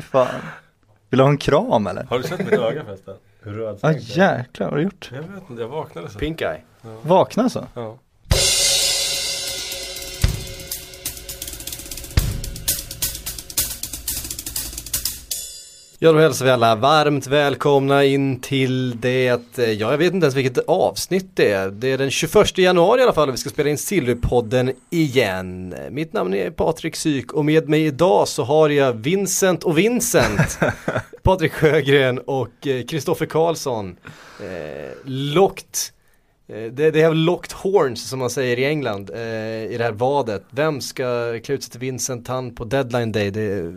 Fan. Vill du ha en kram eller? Har du sett mitt öga förresten? Hur Ja rödstänkt det är? jäklar, vad har du gjort? Jag vet inte, jag vaknade så. Pink eye. Vakna så? Ja. Ja, då hälsar vi alla varmt välkomna in till det, ja jag vet inte ens vilket avsnitt det är. Det är den 21 januari i alla fall och vi ska spela in Sillypodden igen. Mitt namn är Patrik Syk och med mig idag så har jag Vincent och Vincent. Patrik Sjögren och Kristoffer Karlsson. Eh, locked eh, det, det är locked horns som man säger i England eh, i det här vadet. Vem ska klä ut sig till Vincent han på deadline day? Det,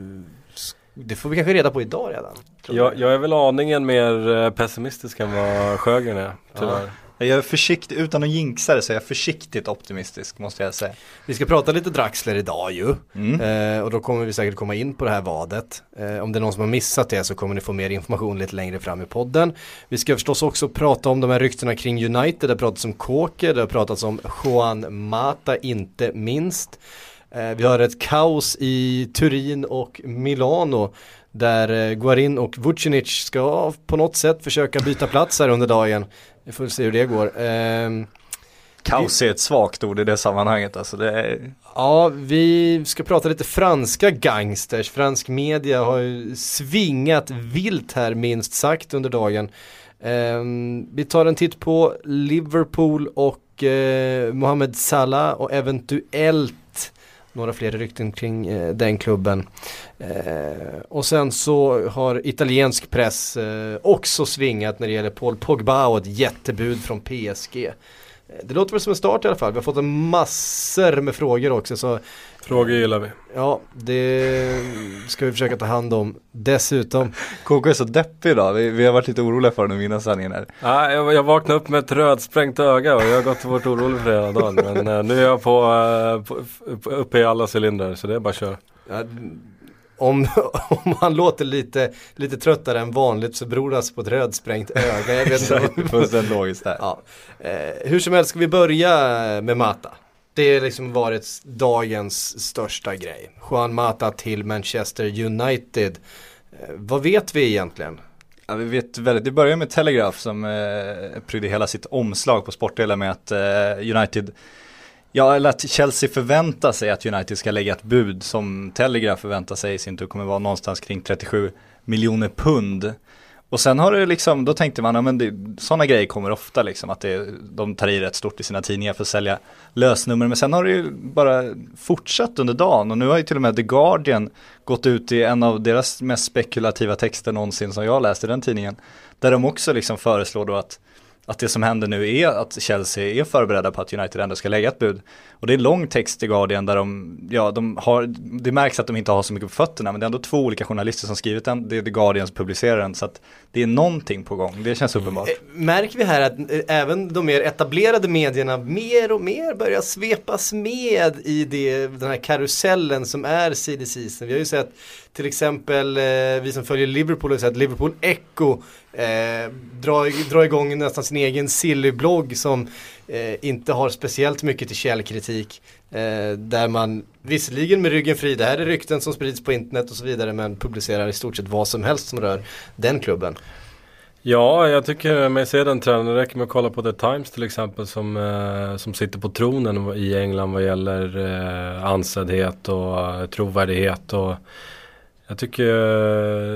det får vi kanske reda på idag redan. tror Jag, jag är väl aningen mer eh, pessimistisk än vad Sjögren är, tyvärr. Jag är försiktig, utan att jinxa det så är jag försiktigt optimistisk måste jag säga. Vi ska prata lite Draxler idag ju. Mm. Eh, och då kommer vi säkert komma in på det här vadet. Eh, om det är någon som har missat det så kommer ni få mer information lite längre fram i podden. Vi ska förstås också prata om de här ryktena kring United. Det har pratats om Kåke, det har pratats om Juan Mata inte minst. Eh, vi har ett kaos i Turin och Milano. Där eh, Guarin och Vucinic ska på något sätt försöka byta plats här under dagen. Vi får se hur det går. Ehm, Kaos är ett svagt ord i det sammanhanget alltså. Det är... Ja, vi ska prata lite franska gangsters. Fransk media har ju svingat vilt här minst sagt under dagen. Ehm, vi tar en titt på Liverpool och eh, Mohamed Salah och eventuellt några fler rykten kring eh, den klubben. Eh, och sen så har italiensk press eh, också svingat när det gäller Paul Pogba och ett jättebud från PSG. Eh, Det låter väl som en start i alla fall. Vi har fått en massor med frågor också så Frågor gillar vi. ja, det ska vi försöka ta hand om. Dessutom, KK är så deppig idag, vi, vi har varit lite oroliga för den och vinna sanningen här. Nej, jag, jag vaknade upp med ett rödsprängt öga och jag har gått och varit orolig för det hela dagen. Men eh, nu är jag på, eh, på, på, uppe i alla cylindrar så det är bara att köra. ja, om, om han låter lite, lite tröttare än vanligt så beror det alltså på ett rödsprängt öga. Jag vet inte. Fullständigt logiskt där. Ja. Eh, hur som helst ska vi börja med Mata. Det har liksom varit dagens största grej. Juan Mata till Manchester United. Eh, vad vet vi egentligen? Ja, vi vet väldigt, det börjar med Telegraph som eh, prydde hela sitt omslag på sportdelen med att eh, United Ja, eller att Chelsea förväntar sig att United ska lägga ett bud som Telegraph förväntar sig i sin tur kommer vara någonstans kring 37 miljoner pund. Och sen har det liksom, då tänkte man, ja men det, sådana grejer kommer ofta liksom, att det, de tar i rätt stort i sina tidningar för att sälja lösnummer. Men sen har det ju bara fortsatt under dagen och nu har ju till och med The Guardian gått ut i en av deras mest spekulativa texter någonsin som jag läste i den tidningen. Där de också liksom föreslår då att att det som händer nu är att Chelsea är förberedda på att United ändå ska lägga ett bud. Och det är lång text i Guardian där de, ja de har, det märks att de inte har så mycket på fötterna men det är ändå två olika journalister som skrivit den, det är The Guardian som publicerar den så att det är någonting på gång, det känns uppenbart. Mm. Eh, märker vi här att eh, även de mer etablerade medierna mer och mer börjar svepas med i det, den här karusellen som är CDC. Vi har ju sett till exempel, eh, vi som följer Liverpool har sett Liverpool Echo eh, dra, dra igång nästan sin egen silly-blogg som eh, inte har speciellt mycket till källkritik. Eh, där man visserligen med ryggen fri, det här är rykten som sprids på internet och så vidare men publicerar i stort sett vad som helst som rör den klubben. Ja, jag tycker mig se den trenden. Det räcker med att kolla på The Times till exempel som, eh, som sitter på tronen i England vad gäller eh, ansedhet och eh, trovärdighet. Och jag tycker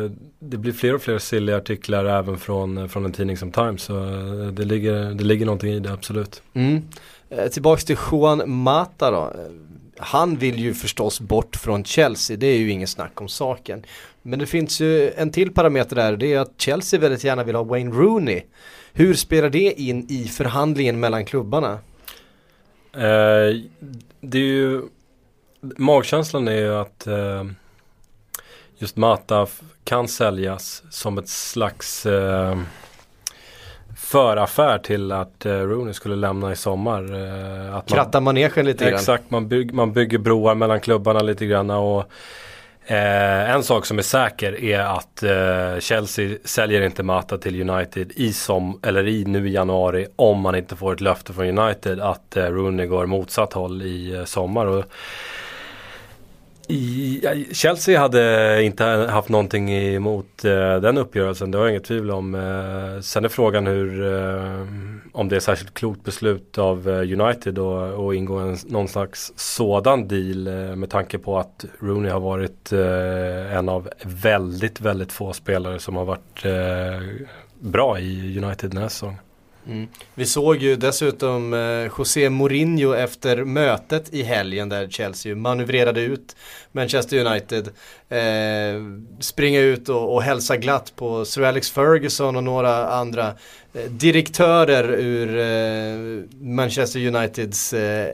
eh, det blir fler och fler silliga artiklar även från, från en tidning som Times. Så eh, det ligger, det ligger någonting i det, absolut. Mm. Eh, tillbaks till Juan Mata då. Eh, Han vill ju förstås bort från Chelsea, det är ju ingen snack om saken. Men det finns ju en till parameter där, det är att Chelsea väldigt gärna vill ha Wayne Rooney. Hur spelar det in i förhandlingen mellan klubbarna? Eh, det är ju, magkänslan är ju att eh, just Mata kan säljas som ett slags eh, föraffär till att eh, Rooney skulle lämna i sommar. Eh, att man- Kratta manegen lite grann. Exakt, man, bygg, man bygger broar mellan klubbarna lite grann och eh, en sak som är säker är att eh, Chelsea säljer inte Mata till United i som, eller i nu i januari om man inte får ett löfte från United att eh, Rooney går motsatt håll i eh, sommar. Och i, Chelsea hade inte haft någonting emot eh, den uppgörelsen, det har jag inget tvivel om. Eh, sen är frågan hur, eh, om det är särskilt klokt beslut av eh, United att ingå en, någon slags sådan deal eh, med tanke på att Rooney har varit eh, en av väldigt, väldigt få spelare som har varit bra i United den här säsongen. Mm. Vi såg ju dessutom eh, José Mourinho efter mötet i helgen där Chelsea manövrerade ut Manchester United. Eh, springa ut och, och hälsa glatt på Sir Alex Ferguson och några andra eh, direktörer ur eh, Manchester Uniteds eh,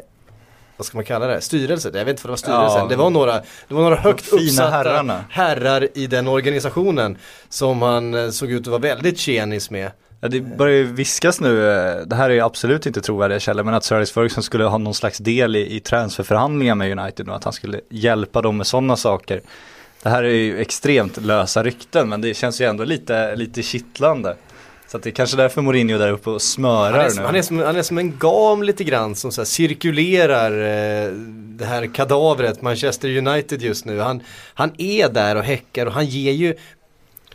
vad ska man kalla det, styrelse? Jag vet inte vad det var styrelsen. Ja, det, var några, det var några högt uppsatta herrarna. herrar i den organisationen som han eh, såg ut att vara väldigt tjenis med. Ja, det börjar ju viskas nu, det här är absolut inte trovärdiga källor, men att Sir Alex Ferguson skulle ha någon slags del i, i transferförhandlingar med United och att han skulle hjälpa dem med sådana saker. Det här är ju extremt lösa rykten, men det känns ju ändå lite, lite kittlande. Så det är kanske därför Mourinho är där uppe och smörar han är, nu. Han är, som, han är som en gam lite grann som så cirkulerar eh, det här kadavret Manchester United just nu. Han, han är där och häckar och han ger ju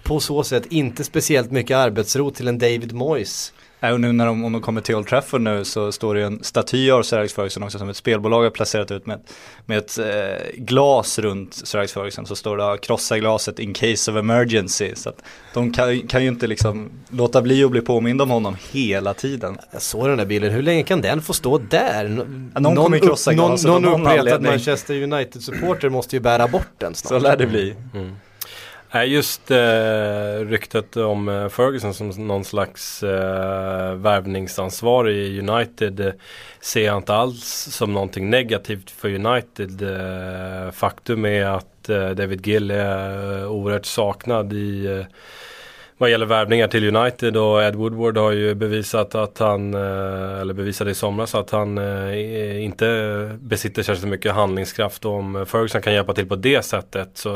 på så sätt inte speciellt mycket arbetsro till en David Moyes. Nej, och nu när de, om de kommer till Old Trafford nu så står det ju en staty av Sir Alex Ferguson också som ett spelbolag har placerat ut med, med ett eh, glas runt Sir Alex Ferguson så står det krossa glaset in case of emergency. Så att de kan, kan ju inte liksom låta bli att bli påminda om honom hela tiden. Jag såg den där bilden, hur länge kan den få stå där? N ja, någon, någon kommer krossa glaset Någon, någon uppretad Manchester United-supporter måste ju bära bort den snart. Så lär det bli. Mm. Nej, just eh, ryktet om eh, Ferguson som någon slags eh, värvningsansvarig i United eh, ser jag inte alls som någonting negativt för United. Eh, faktum är att eh, David Gill är eh, oerhört saknad i eh, vad gäller värvningar till United och Ed Woodward har ju bevisat att han, eh, eller bevisade i somras att han eh, inte besitter särskilt mycket handlingskraft. Och om Ferguson kan hjälpa till på det sättet så,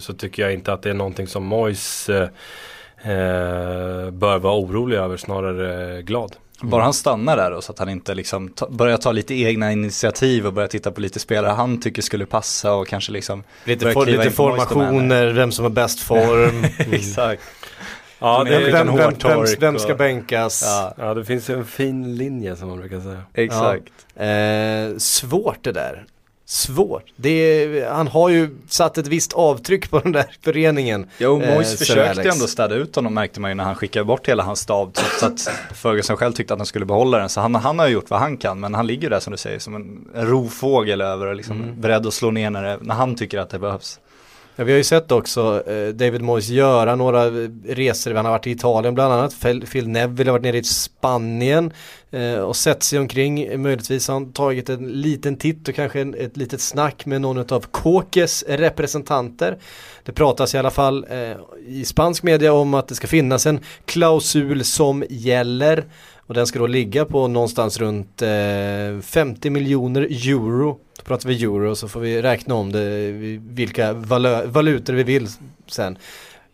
så tycker jag inte att det är någonting som Moyes eh, bör vara orolig över, snarare glad. Mm. Bara han stannar där då så att han inte liksom ta, börjar ta lite egna initiativ och börjar titta på lite spelare han tycker skulle passa och kanske liksom Lite, for, lite formationer, vem som har bäst form. Exakt. Ja, det är vem, vem, vem, vem, ska bänkas? Ja. ja, det finns en fin linje som man brukar säga. Exakt. Ja. Eh, svårt det där. Svårt. Det är, han har ju satt ett visst avtryck på den där föreningen. Jo, Mois eh, försökte ändå städa ut honom märkte man ju när han skickade bort hela hans stab. Trots att Ferguson själv tyckte att han skulle behålla den. Så han, han har gjort vad han kan. Men han ligger där som du säger som en, en rovfågel över och liksom mm. beredd att slå ner när, det, när han tycker att det behövs. Ja, vi har ju sett också eh, David Moyes göra några resor, han har varit i Italien bland annat, Phil Neville har varit nere i Spanien eh, och sett sig omkring, möjligtvis har han tagit en liten titt och kanske en, ett litet snack med någon av Kåkes representanter. Det pratas i alla fall eh, i spansk media om att det ska finnas en klausul som gäller och den ska då ligga på någonstans runt eh, 50 miljoner euro då pratar vi euro så får vi räkna om det, vilka valu valutor vi vill sen.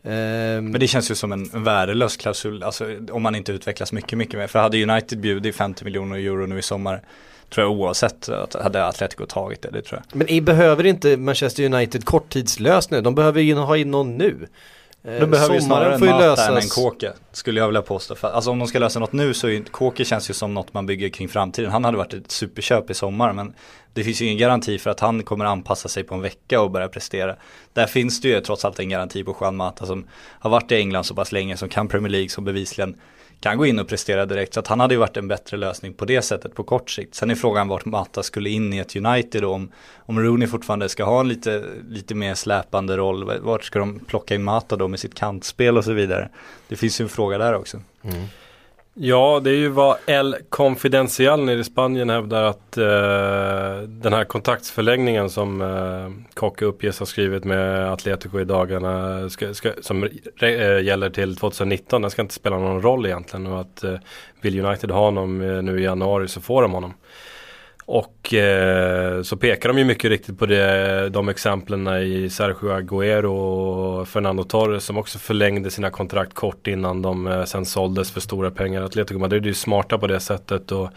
Men det känns ju som en, en värdelös klausul, alltså om man inte utvecklas mycket, mycket mer. För hade United bjudit 50 miljoner euro nu i sommar, tror jag oavsett, att hade Atletico tagit det, det tror jag. Men i behöver inte Manchester United korttidslösning, de behöver in, ha in någon nu. Eh, de behöver ju snarare en Mata än en Kåke, skulle jag vilja påstå. För, alltså om de ska lösa något nu så är Kåke känns ju som något man bygger kring framtiden. Han hade varit ett superköp i sommar men det finns ju ingen garanti för att han kommer anpassa sig på en vecka och börja prestera. Där finns det ju trots allt en garanti på Juan Mata som har varit i England så pass länge, som kan Premier League, som bevisligen kan gå in och prestera direkt. Så att han hade ju varit en bättre lösning på det sättet på kort sikt. Sen är frågan vart Mata skulle in i ett United då. om, om Rooney fortfarande ska ha en lite, lite mer släpande roll. Vart ska de plocka in Mata då med sitt kantspel och så vidare. Det finns ju en fråga där också. Mm. Ja, det är ju vad El Confidencial nere i Spanien hävdar att eh, den här kontaktsförlängningen som eh, Kocke uppges ha skrivit med Atletico i dagarna ska, ska, som eh, gäller till 2019, den ska inte spela någon roll egentligen och att eh, vill United ha honom eh, nu i januari så får de honom. Och eh, så pekar de ju mycket riktigt på det, de exemplen i Sergio Agüero och Fernando Torres som också förlängde sina kontrakt kort innan de eh, sen såldes för stora pengar. Atletico Madrid är ju smarta på det sättet och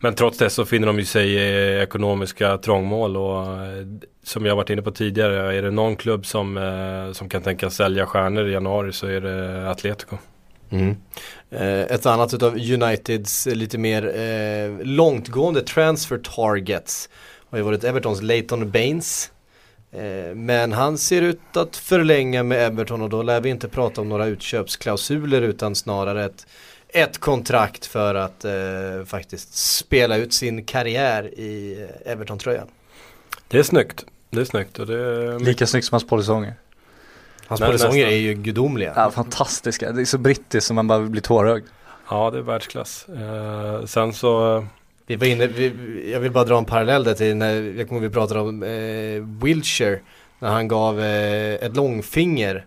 men trots det så finner de ju sig i ekonomiska trångmål och eh, som jag varit inne på tidigare, är det någon klubb som, eh, som kan tänka sälja stjärnor i januari så är det Atletico. Mm. Eh, ett annat utav Uniteds lite mer eh, långtgående transfer targets har ju varit Evertons Leighton Baines. Eh, men han ser ut att förlänga med Everton och då lär vi inte prata om några utköpsklausuler utan snarare ett, ett kontrakt för att eh, faktiskt spela ut sin karriär i Everton-tröjan. Det är snyggt. Det är snyggt och det är Lika snyggt som hans polisonger. Hans polisonger är ju gudomliga. Ja, fantastiska. Det är så brittiskt som man bara blir tårögd. Ja, det är världsklass. Eh, sen så, Vi var inne, vi, jag vill bara dra en parallell där till när jag kommer vi pratade om eh, Wilshire. När han gav eh, ett långfinger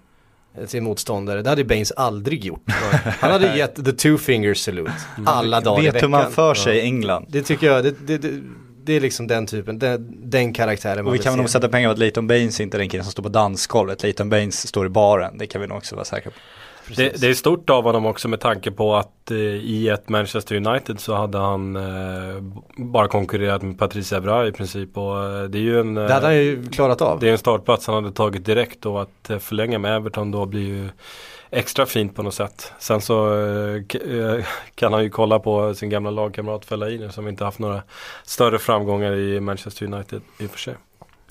eh, till motståndare. Det hade Baines aldrig gjort. Han hade gett the two finger salute alla dagar i Vet veckan. hur man för sig i England. Det tycker jag, det, det, det, det är liksom den typen, den, den karaktären man Och vi kan nog sätta pengar på att Leighton Baines inte är den killen som står på dansgolvet. Leighton Baines står i baren. Det kan vi nog också vara säkra på. Det, det är stort av honom också med tanke på att eh, i ett Manchester United så hade han eh, bara konkurrerat med Patrice Evra i princip. Och eh, det är ju en, Det hade eh, han ju klarat av. det är en startplats han hade tagit direkt och att eh, förlänga med Everton då blir ju extra fint på något sätt. Sen så eh, eh, kan han ju kolla på sin gamla lagkamrat Fellaini som inte haft några större framgångar i Manchester United i och för sig.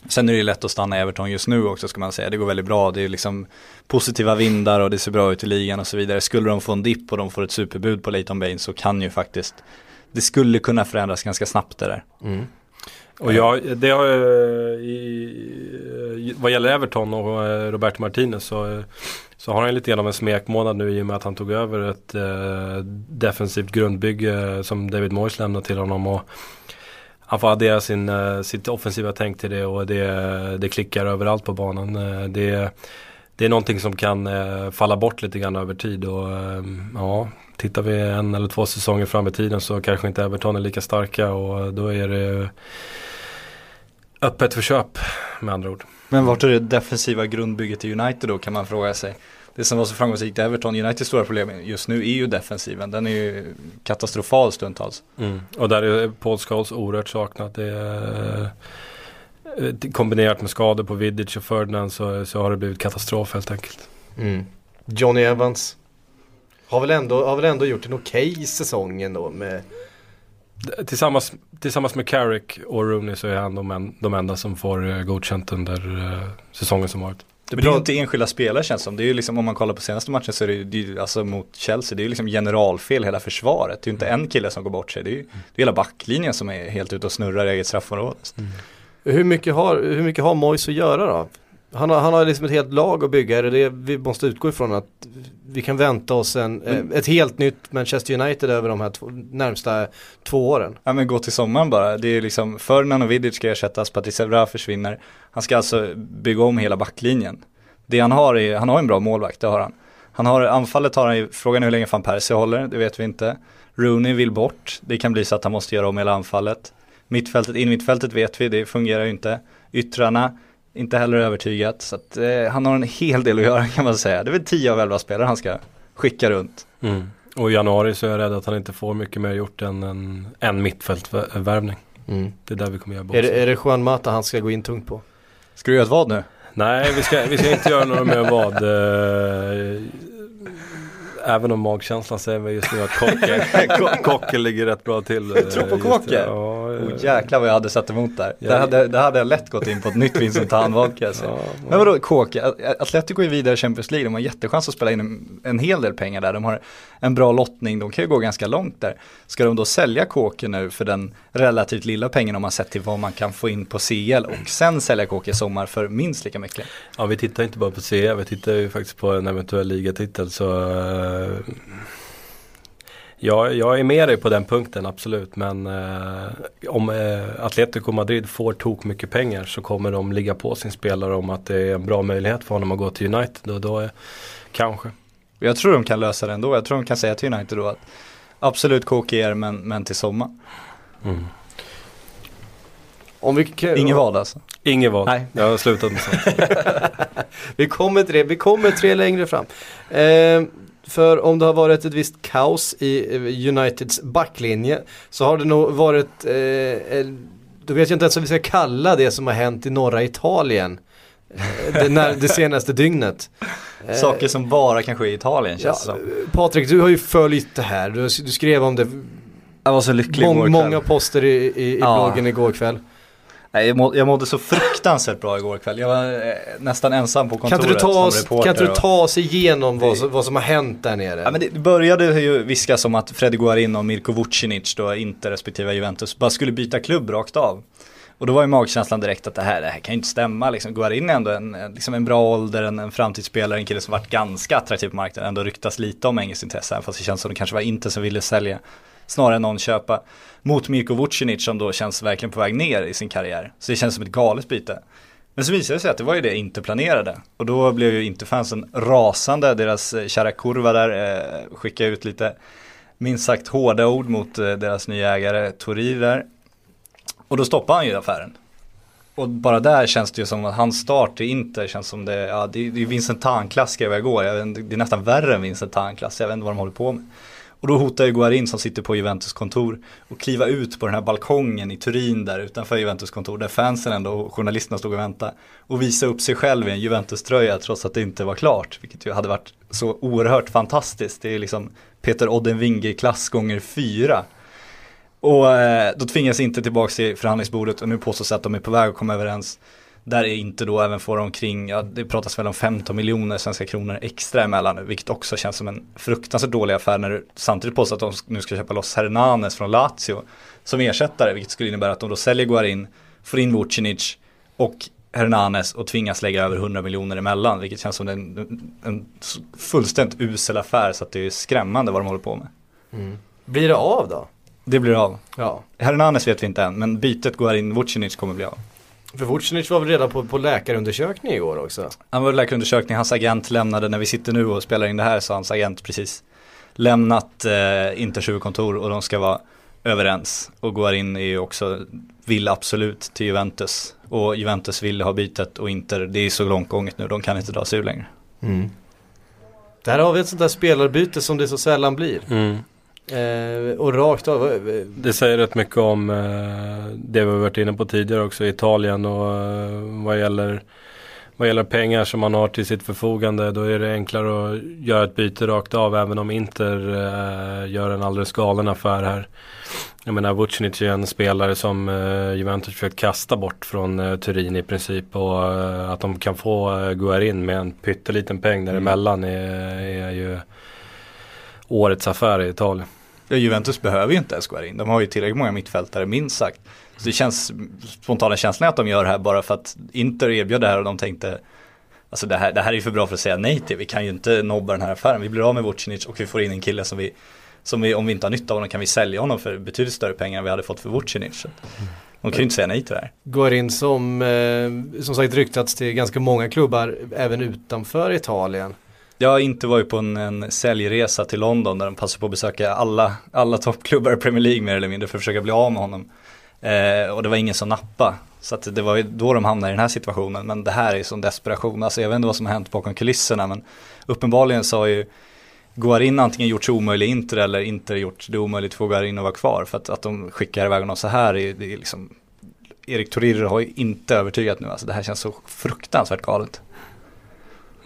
Sen är det ju lätt att stanna i Everton just nu också ska man säga. Det går väldigt bra. Det är liksom positiva vindar och det ser bra ut i ligan och så vidare. Skulle de få en dipp och de får ett superbud på Leighton Baines så kan ju faktiskt det skulle kunna förändras ganska snabbt det där. Mm. Och jag, det har eh, i, vad gäller Everton och eh, Roberto Martinez så, eh, så har han lite grann av en smekmånad nu i och med att han tog över ett eh, defensivt grundbygge som David Moyes lämnade till honom. Och han får addera sin, eh, sitt offensiva tänk till det och det, det klickar överallt på banan. Eh, det, det är någonting som kan eh, falla bort lite grann över tid och ja, tittar vi en eller två säsonger fram i tiden så kanske inte Everton är lika starka och då är det öppet för köp med andra ord. Men vart är det defensiva grundbygget i United då kan man fråga sig. Det som var så framgångsrikt i Everton, Uniteds stora problem just nu är ju defensiven. Den är ju katastrofal stundtals. Och där är Paul Scholes oerhört saknat. Det är, eh, kombinerat med skador på Vidic och Ferdinand så, så har det blivit katastrof helt enkelt. Mm. Johnny Evans har väl ändå, har väl ändå gjort en okej säsong ändå med Tillsammans, tillsammans med Carrick och Rooney så är han de, en, de enda som får eh, godkänt under eh, säsongen som varit. Men det är ju inte enskilda spelare känns som. Det är ju liksom om man kollar på senaste matchen så är det ju, det alltså mot Chelsea, det är ju liksom generalfel hela försvaret. Det är ju inte en kille som går bort sig. Det är ju det är hela backlinjen som är helt ute och snurrar i eget straffområde. Hur mycket har, hur mycket har Moyes att göra då? Han har, han har liksom ett helt lag att bygga. Det det vi måste utgå ifrån att vi kan vänta oss en, eh, ett helt nytt Manchester United över de här två, närmsta två åren? Ja men gå till sommaren bara. Det är liksom Ferdinand och Vidic ska ersättas, Patrice Evra försvinner. Han ska alltså bygga om hela backlinjen. Det han har är, han har en bra målvakt, det har han. Han har, anfallet har han frågan är hur länge van Persie håller, det vet vi inte. Rooney vill bort, det kan bli så att han måste göra om hela anfallet. Mittfältet, inmittfältet vet vi, det fungerar ju inte. Yttrarna, inte heller övertygat. Så att, eh, han har en hel del att göra kan man säga. Det är väl 10 av 11 spelare han ska skicka runt. Och i januari så är jag rädd att han inte får mycket mer gjort än en, en mittfältvärvning. Det är där vi kommer göra Är, det, är det Juan Mata han ska gå in tungt på? Ska du göra ett vad nu? Nej, vi ska, vi ska inte göra några mer vad. eh, Även om magkänslan säger mig just nu att Kocke, Ko- Kocke ligger rätt bra till. eh, tror på just Kocke? Ja, Oh, eh, jäklar vad jag hade satt emot där. Ja. Där, hade, där hade jag lätt gått in på ett nytt Vincent Tan-val kan jag säga. ja, Men vadå Kåke, Atletico är vidare i Champions League, de har jättechans att spela in en, en hel del pengar där. De har en bra lottning, de kan ju gå ganska långt där. Ska de då sälja Kåke nu för den relativt lilla pengen om man sett till vad man kan få in på CL och sen sälja Kåke i sommar för minst lika mycket? ja, vi tittar inte bara på CE, vi tittar ju faktiskt på en eventuell ligatitel. Så eh, ja, jag är med dig på den punkten, absolut. Men eh, om eh, Atletico Madrid får tok mycket pengar så kommer de ligga på sin spelare om att det är en bra möjlighet för honom att gå till United. Och då är, kanske. Jag tror de kan lösa det ändå, jag tror de kan säga till United då att absolut Kåke är men, men till sommar. Om vi, kan, Inget vad alltså. Inget val. Nej. Jag har slutat med sånt. vi, kommer till det, vi kommer till det längre fram. Eh, För om det har varit ett visst kaos i eh, Uniteds backlinje så har det nog varit, eh, då vet jag inte ens vad vi ska kalla det som har hänt i norra Italien. Eh, det, när, det senaste dygnet. Saker som bara kan ske i Italien känns ja, som. Patrik, du har ju följt det här. Du, du skrev om det. Jag var så lycklig Mång, Många poster i, i, i ja. bloggen igår kväll. Nej, jag, må, jag mådde så fruktansvärt bra igår kväll. Jag var eh, nästan ensam på kontoret kan du ta oss, Kan inte du ta oss igenom vad, vad som har hänt där nere? Ja, men det började ju viskas om att Freddy Guarin och Mirko Vucinic, då inte respektive Juventus, bara skulle byta klubb rakt av. Och då var ju magkänslan direkt att det här, det här kan ju inte stämma. Liksom, Guarin är ändå en, liksom en bra ålder, en, en framtidsspelare, en kille som varit ganska attraktiv på marknaden. Ändå ryktas lite om engelskt intresse, även fast det känns som det kanske var inte som ville sälja snarare än någon köpa. Mot Mirko Vucinic som då känns verkligen på väg ner i sin karriär. Så det känns som ett galet byte. Men så visade det sig att det var ju det inte planerade. Och då blev ju inte fansen rasande, deras eh, kära kurva där eh, skickade ut lite minst sagt hårda ord mot eh, deras nya ägare Torir där. Och då stoppade han ju affären. Och bara där känns det ju som att hans start i Inter känns som det, ja det, det är Vincent Tan-klass ska jag igår. det är nästan värre än Vincent Tan-klass, jag vet inte vad de håller på med. Och då hotar ju Guarin som sitter på Juventus kontor att kliva ut på den här balkongen i Turin där utanför Juventus kontor där fansen ändå och journalisterna stod och väntade och visa upp sig själv i en Juventus-tröja trots att det inte var klart. Vilket ju hade varit så oerhört fantastiskt. Det är liksom Peter Oddenwinger-klass gånger fyra. Och eh, då tvingas inte tillbaka till förhandlingsbordet och nu påstås att de är på väg att komma överens. Där är inte då även får omkring, ja det pratas väl om 15 miljoner svenska kronor extra emellan nu, vilket också känns som en fruktansvärt dålig affär när du samtidigt påstår att de nu ska köpa loss Hernanes från Lazio som ersättare, vilket skulle innebära att de då säljer Guarin, får in Vucinic och Hernanes och tvingas lägga över 100 miljoner emellan, vilket känns som en, en fullständigt usel affär så att det är skrämmande vad de håller på med. Mm. Blir det av då? Det blir av. Ja. Hernanes vet vi inte än, men bytet Guarin-Vucinic kommer bli av. För Vucinic var väl redan på, på läkarundersökning igår också? Han var läkarundersökning, hans agent lämnade, när vi sitter nu och spelar in det här så har hans agent precis lämnat eh, Inters huvudkontor och de ska vara överens. Och går in är ju också, vill absolut till Juventus. Och Juventus vill ha bytet och Inter, det är så långt gånget nu, de kan inte dra sig ur längre. Mm. Där har vi ett sånt där spelarbyte som det så sällan blir. Mm. Eh, och rakt av. Eh, det säger rätt mycket om eh, det vi varit inne på tidigare också i Italien och eh, vad gäller vad gäller pengar som man har till sitt förfogande då är det enklare att göra ett byte rakt av även om Inter eh, gör en alldeles galen affär här. Jag menar Vucinic är en spelare som eh, Juventus försökt kasta bort från eh, Turin i princip och eh, att de kan få eh, Guarin med en pytteliten peng däremellan mm. är, är ju årets affär i Italien. Ja, Juventus behöver ju inte ens Guarin. De har ju tillräckligt många mittfältare minst sagt. Så det känns, spontana känslan att de gör det här bara för att Inter erbjöd det här och de tänkte Alltså det här, det här är ju för bra för att säga nej till. Vi kan ju inte nobba den här affären. Vi blir av med Vucinic och vi får in en kille som vi, som vi om vi inte har nytta av honom kan vi sälja honom för betydligt större pengar än vi hade fått för Vucinic. De kan ju inte säga nej till det här. Går in som, eh, som sagt ryktats till ganska många klubbar även utanför Italien. Jag inte var ju på en, en säljresa till London där de passade på att besöka alla, alla toppklubbar i Premier League mer eller mindre för att försöka bli av med honom. Eh, och det var ingen som nappa. Så att det var ju då de hamnade i den här situationen. Men det här är ju sån desperation. Alltså jag vet inte vad som har hänt bakom kulisserna men uppenbarligen så har ju Guarin antingen gjort sig omöjlig Inter eller inte gjort det omöjligt för Guarin att vara kvar. För att, att de skickar iväg honom så här är, det är liksom Erik Torir har ju inte övertygat nu. Alltså det här känns så fruktansvärt galet.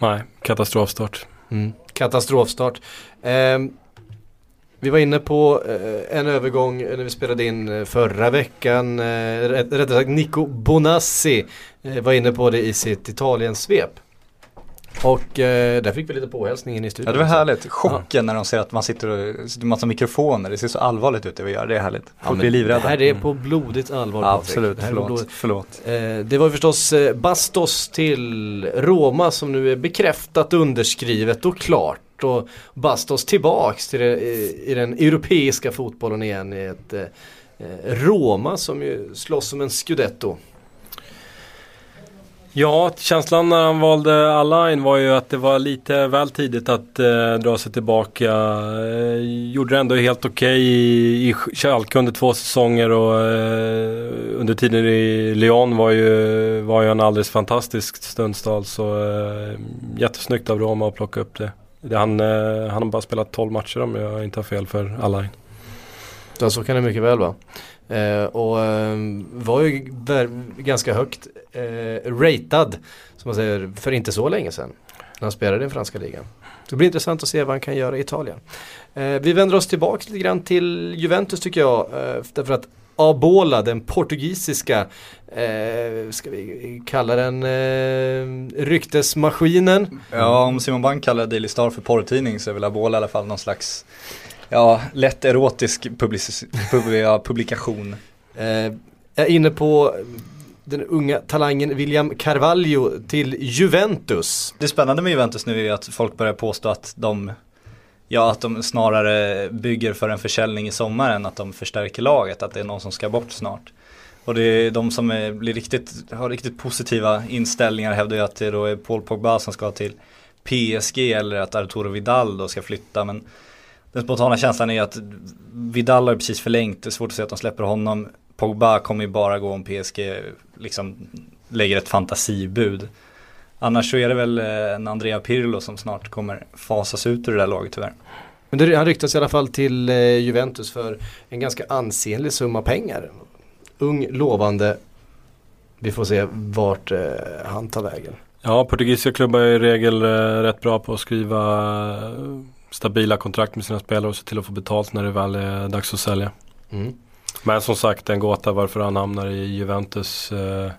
Nej, katastrofstart. Mm. Katastrofstart. Eh, vi var inne på eh, en övergång eh, när vi spelade in eh, förra veckan. Eh, rättare sagt Nico Bonassi eh, var inne på det i sitt Italien-svep. Och eh, där fick vi lite påhälsning in i studion. Ja det var härligt. Chocken ja. när de ser att man sitter och sitter massa mikrofoner. Det ser så allvarligt ut det vi gör. Det är härligt. Folk ja, blir livrädda. Det här är på blodigt allvar. Ja, absolut, förlåt. förlåt. Eh, det var förstås eh, Bastos till Roma som nu är bekräftat underskrivet och klart. Och Bastos tillbaks till det, i, i den europeiska fotbollen igen. I ett eh, eh, Roma som ju slåss om en scudetto. Ja, känslan när han valde Alain var ju att det var lite väl tidigt att eh, dra sig tillbaka. Eh, gjorde det ändå helt okej okay i, i Schalke under två säsonger och eh, under tiden i Lyon var ju, var ju en alldeles fantastisk stundstals Så eh, jättesnyggt av Roma att plocka upp det. Han, eh, han har bara spelat 12 matcher om jag inte har fel för Alain. Ja så kan det mycket väl vara. Eh, och eh, var ju ganska högt eh, ratad, som man säger, för inte så länge sedan. När han spelade i den franska ligan. Det blir intressant att se vad han kan göra i Italien. Eh, vi vänder oss tillbaka lite grann till Juventus tycker jag. Eh, därför att Abola, den portugisiska, eh, ska vi kalla den eh, ryktesmaskinen. Ja, om Simon Bank kallar Daily Star för porrtidning så är väl Abola i alla fall någon slags ja, lätt erotisk pub, ja, publikation. Eh, är inne på den unga talangen William Carvalho till Juventus. Det spännande med Juventus nu är att folk börjar påstå att de Ja, att de snarare bygger för en försäljning i sommar än att de förstärker laget, att det är någon som ska bort snart. Och det är de som är, blir riktigt, har riktigt positiva inställningar hävdar ju att det då är Paul Pogba som ska till PSG eller att Arturo Vidal då ska flytta. Men den spontana känslan är att Vidal har precis förlängt, det är svårt att säga att de släpper honom. Pogba kommer ju bara gå om PSG liksom lägger ett fantasibud. Annars så är det väl eh, en Andrea Pirlo som snart kommer fasas ut ur det där laget tyvärr. Men det, han ryktas i alla fall till eh, Juventus för en ganska ansenlig summa pengar. Ung, lovande. Vi får se vart eh, han tar vägen. Ja, portugisiska klubbar är i regel rätt bra på att skriva stabila kontrakt med sina spelare och se till att få betalt när det väl är dags att sälja. Mm. Men som sagt en gåta varför han hamnar i Juventus. Eh,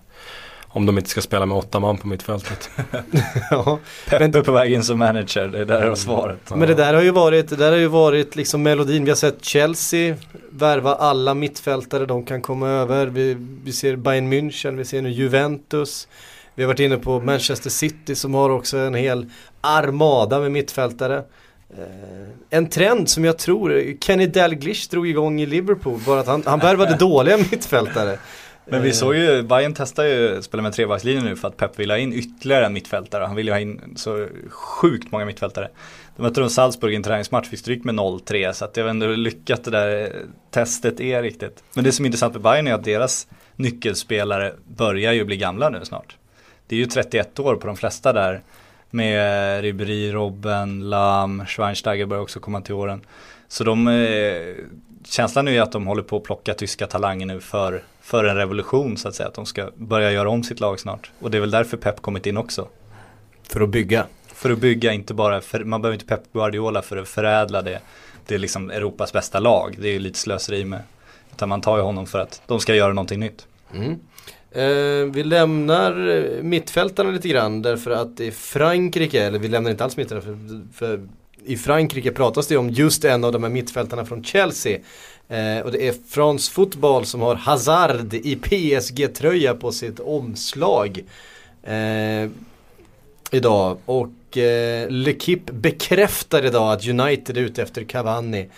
om de inte ska spela med åtta man på mittfältet. ja, Peppe på väg in som manager, det där är svaret. Men det där har ju varit, det där har ju varit liksom melodin. Vi har sett Chelsea värva alla mittfältare de kan komma över. Vi, vi ser Bayern München, vi ser nu Juventus. Vi har varit inne på Manchester City som har också en hel armada med mittfältare. Eh, en trend som jag tror Kenny Dalglish drog igång i Liverpool, bara att han, han värvade dåliga mittfältare. Men vi såg ju, Bayern testar ju att spela med trebackslinjen nu för att Pep vill ha in ytterligare en mittfältare. Han vill ju ha in så sjukt många mittfältare. De mötte de Salzburg i en träningsmatch, fick stryk med 0-3 så att jag vet inte hur lyckat det där testet är riktigt. Men det som är intressant med Bayern är att deras nyckelspelare börjar ju bli gamla nu snart. Det är ju 31 år på de flesta där med Ribéry, Robben, Lam, Schweinsteiger börjar också komma till åren. Så de, eh, känslan är ju att de håller på att plocka tyska talanger nu för, för en revolution så att säga. Att de ska börja göra om sitt lag snart. Och det är väl därför Pep kommit in också. För att bygga? För att bygga, inte bara, för, man behöver inte Pep Guardiola för att förädla det. Det är liksom Europas bästa lag. Det är ju lite slöseri med. Utan man tar ju honom för att de ska göra någonting nytt. Mm. Eh, vi lämnar eh, mittfältarna lite grann därför att i Frankrike, eller vi lämnar inte alls mittfältarna för, för i Frankrike pratas det om just en av de här mittfältarna från Chelsea. Eh, och det är France Football som har Hazard i PSG-tröja på sitt omslag. Eh, idag. Och eh, L'Equipe bekräftar idag att United är ute efter Cavani.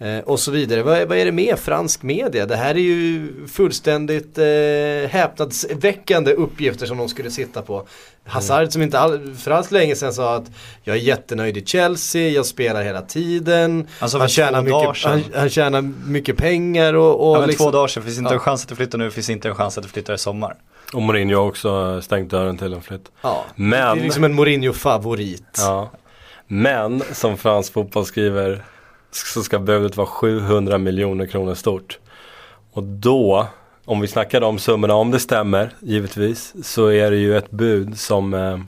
Eh, och så vidare. Vad, vad, är det med fransk media? Det här är ju fullständigt eh, häpnadsväckande uppgifter som de skulle sitta på. Hazard mm. som inte all, för alls länge sedan sa att jag är jättenöjd i Chelsea, jag spelar hela tiden. Alltså han, tjänar mycket, han, han tjänar mycket pengar och... och ja, men liksom, två dagar sedan, finns inte ja. en chans att du flyttar nu, finns inte en chans att du flyttar i sommar. Och Mourinho har också stängt dörren till en flytt. Ja, men, det är liksom en Mourinho-favorit. Ja. Men som fransk fotboll skriver så ska budet vara 700 miljoner kronor stort. Och då, om vi snackar om summorna, om det stämmer givetvis, så är det ju ett bud som eh,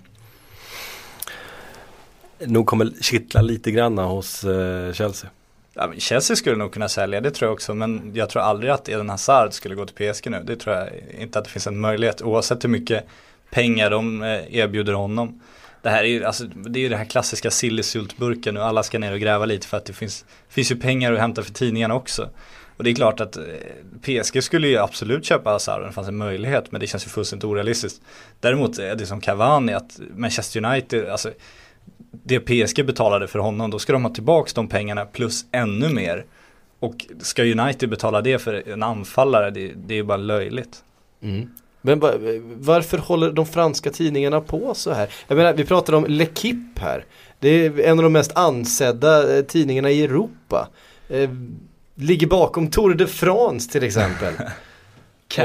nog kommer kittla lite granna hos eh, Chelsea. Ja, men Chelsea skulle nog kunna sälja, det tror jag också. Men jag tror aldrig att Eden Hazard skulle gå till PSG nu. Det tror jag inte att det finns en möjlighet. Oavsett hur mycket pengar de eh, erbjuder honom det här är ju, alltså, det är ju den här klassiska sillesyltburken och alla ska ner och gräva lite för att det finns, finns ju pengar att hämta för tidningarna också. Och det är klart att eh, PSG skulle ju absolut köpa Hazard om det fanns en möjlighet men det känns ju fullständigt orealistiskt. Däremot är det som Cavani att Manchester United, alltså det PSG betalade för honom, då ska de ha tillbaka de pengarna plus ännu mer. Och ska United betala det för en anfallare, det, det är ju bara löjligt. Mm. Men varför håller de franska tidningarna på så här? Jag menar, vi pratar om L'Equipe här. Det är en av de mest ansedda eh, tidningarna i Europa. Eh, ligger bakom Tour de France till exempel.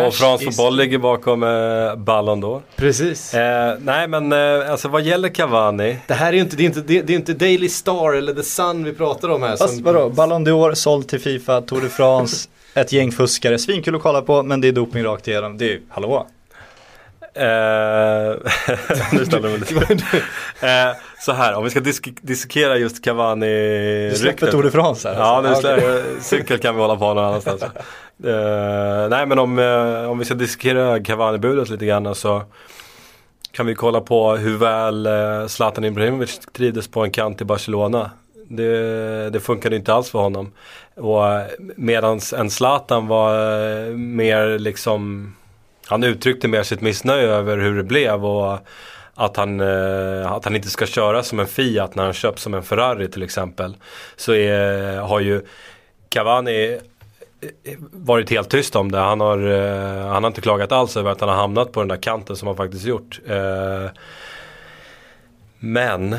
och fransk fotboll ligger bakom eh, Ballon d'Or. Precis. Eh, nej men eh, alltså vad gäller Cavani. Det här är ju inte, det är inte, det är inte Daily Star eller The Sun vi pratar om här. Fast som, vadå, Ballon d'Or, såld till Fifa, Tour de France, ett gäng fuskare, svinkul att kolla på men det är doping rakt igenom. Det är ju, hallå? Eh, nu ställer jag mig eh, så här, om vi ska disk dissekera just Cavani Du släpper Tour de France här? Ja, nu alltså. cykel kan vi hålla på någon annanstans. eh, nej men om, eh, om vi ska dissekera Cavani-budet lite grann så kan vi kolla på hur väl Zlatan Ibrahimovic trivdes på en kant i Barcelona. Det, det funkade inte alls för honom. Och eh, medan en Zlatan var eh, mer liksom han uttryckte mer sitt missnöje över hur det blev och att han, eh, att han inte ska köra som en Fiat när han köps som en Ferrari till exempel. Så är, har ju Cavani varit helt tyst om det. Han har, han har inte klagat alls över att han har hamnat på den där kanten som han faktiskt gjort. Men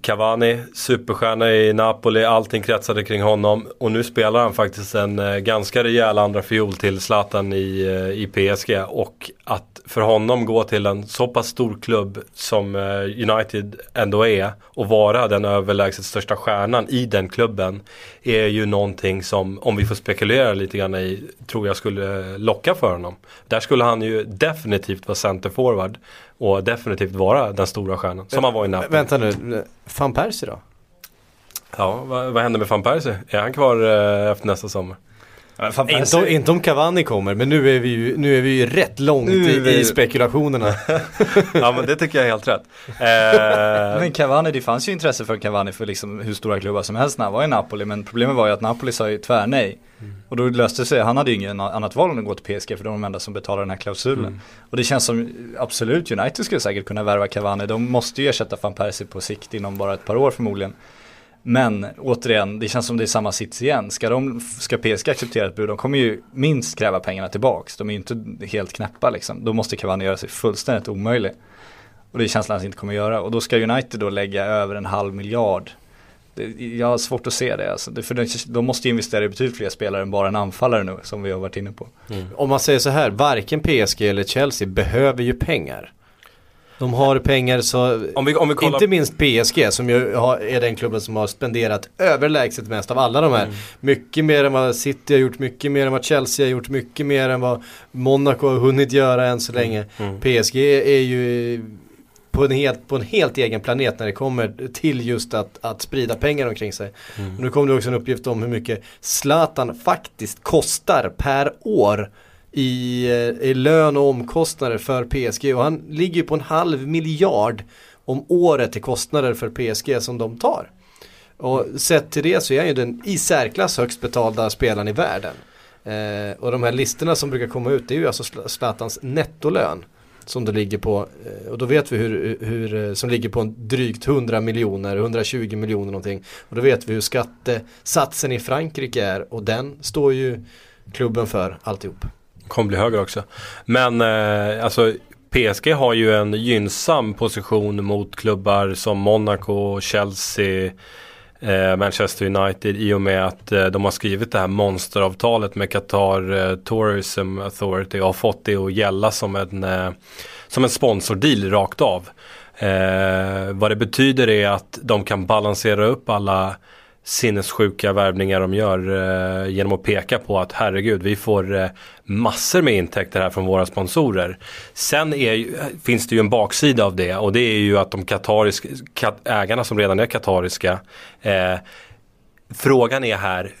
Cavani, superstjärna i Napoli, allting kretsade kring honom. Och nu spelar han faktiskt en eh, ganska rejäl andra fiol till Zlatan i, eh, i PSG och att för honom gå till en så pass stor klubb som eh, United ändå är och vara den överlägset största stjärnan i den klubben är ju någonting som, om vi får spekulera lite grann i, tror jag skulle locka för honom. Där skulle han ju definitivt vara centerforward och definitivt vara den stora stjärnan som han var i Napoli. Vänta nu, van Persie då? Ja, vad, vad händer med van Persie? Är han kvar eh, efter nästa sommar? Inte, om- inte om Cavani kommer, men nu är vi ju, nu är vi ju rätt långt i, i spekulationerna. ja men det tycker jag är helt rätt. Eh, Men Cavani, det fanns ju intresse för Cavani för liksom hur stora klubbar som helst när han var i Napoli. Men problemet var ju att Napoli sa ju tvärnej. Och då löste det sig, han hade ju ingen annat val än att gå till PSG för de är de enda som betalar den här klausulen. Och det känns som, absolut, United skulle säkert kunna värva Cavani. De måste ju ersätta van Persie på sikt inom bara ett par år förmodligen. Men återigen, det känns som det är samma sits igen. Ska, de, ska PSG acceptera ett bud, de kommer ju minst kräva pengarna tillbaks. De är ju inte helt knäppa liksom. Då måste Cavani göra sig fullständigt omöjlig. Och det är känslan att han inte kommer göra. Och då ska United då lägga över en halv miljard. Det, jag har svårt att se det. Alltså. det för de, de måste ju investera i betydligt fler spelare än bara en anfallare nu, som vi har varit inne på. Mm. Om man säger så här, varken PSG eller Chelsea behöver ju pengar. De har pengar så, om, vi, om vi kollar... inte minst PSG som ju har, är den klubben som har spenderat överlägset mest av alla de här. Mycket mer än vad City har gjort, mycket mer än vad Chelsea har gjort, mycket mer än vad Monaco har hunnit göra än så länge. Mm. PSG är ju på en, helt, på en helt egen planet när det kommer till just att, att sprida pengar omkring sig. Mm. Nu kom det också en uppgift om hur mycket Zlatan faktiskt kostar per år i, i lön och omkostnader för PSG och han ligger ju på en halv miljard om året i kostnader för PSG som de tar. Och sett till det så är han ju den i särklass högst betalda spelaren i världen. Eh, och de här listorna som brukar komma ut det är ju alltså Zlatans nettolön. Som det ligger på, eh, och då vet vi hur, hur, eh, som ligger på en drygt 100 miljoner, 120 miljoner någonting. Och då vet vi hur skattesatsen i Frankrike är och den står ju klubben för alltihop kommer bli högre också. Men eh, alltså PSG har ju en gynnsam position mot klubbar som Monaco, Chelsea, eh, Manchester United i och med att eh, de har skrivit det här monsteravtalet med Qatar eh, Tourism Authority och har fått det att gälla som en, eh, som en sponsordeal rakt av. Eh, vad det betyder är att de kan balansera upp alla sinnessjuka värvningar de gör eh, genom att peka på att herregud vi får eh, massor med intäkter här från våra sponsorer. Sen är, finns det ju en baksida av det och det är ju att de katariska, kat, ägarna som redan är katariska eh, Frågan är här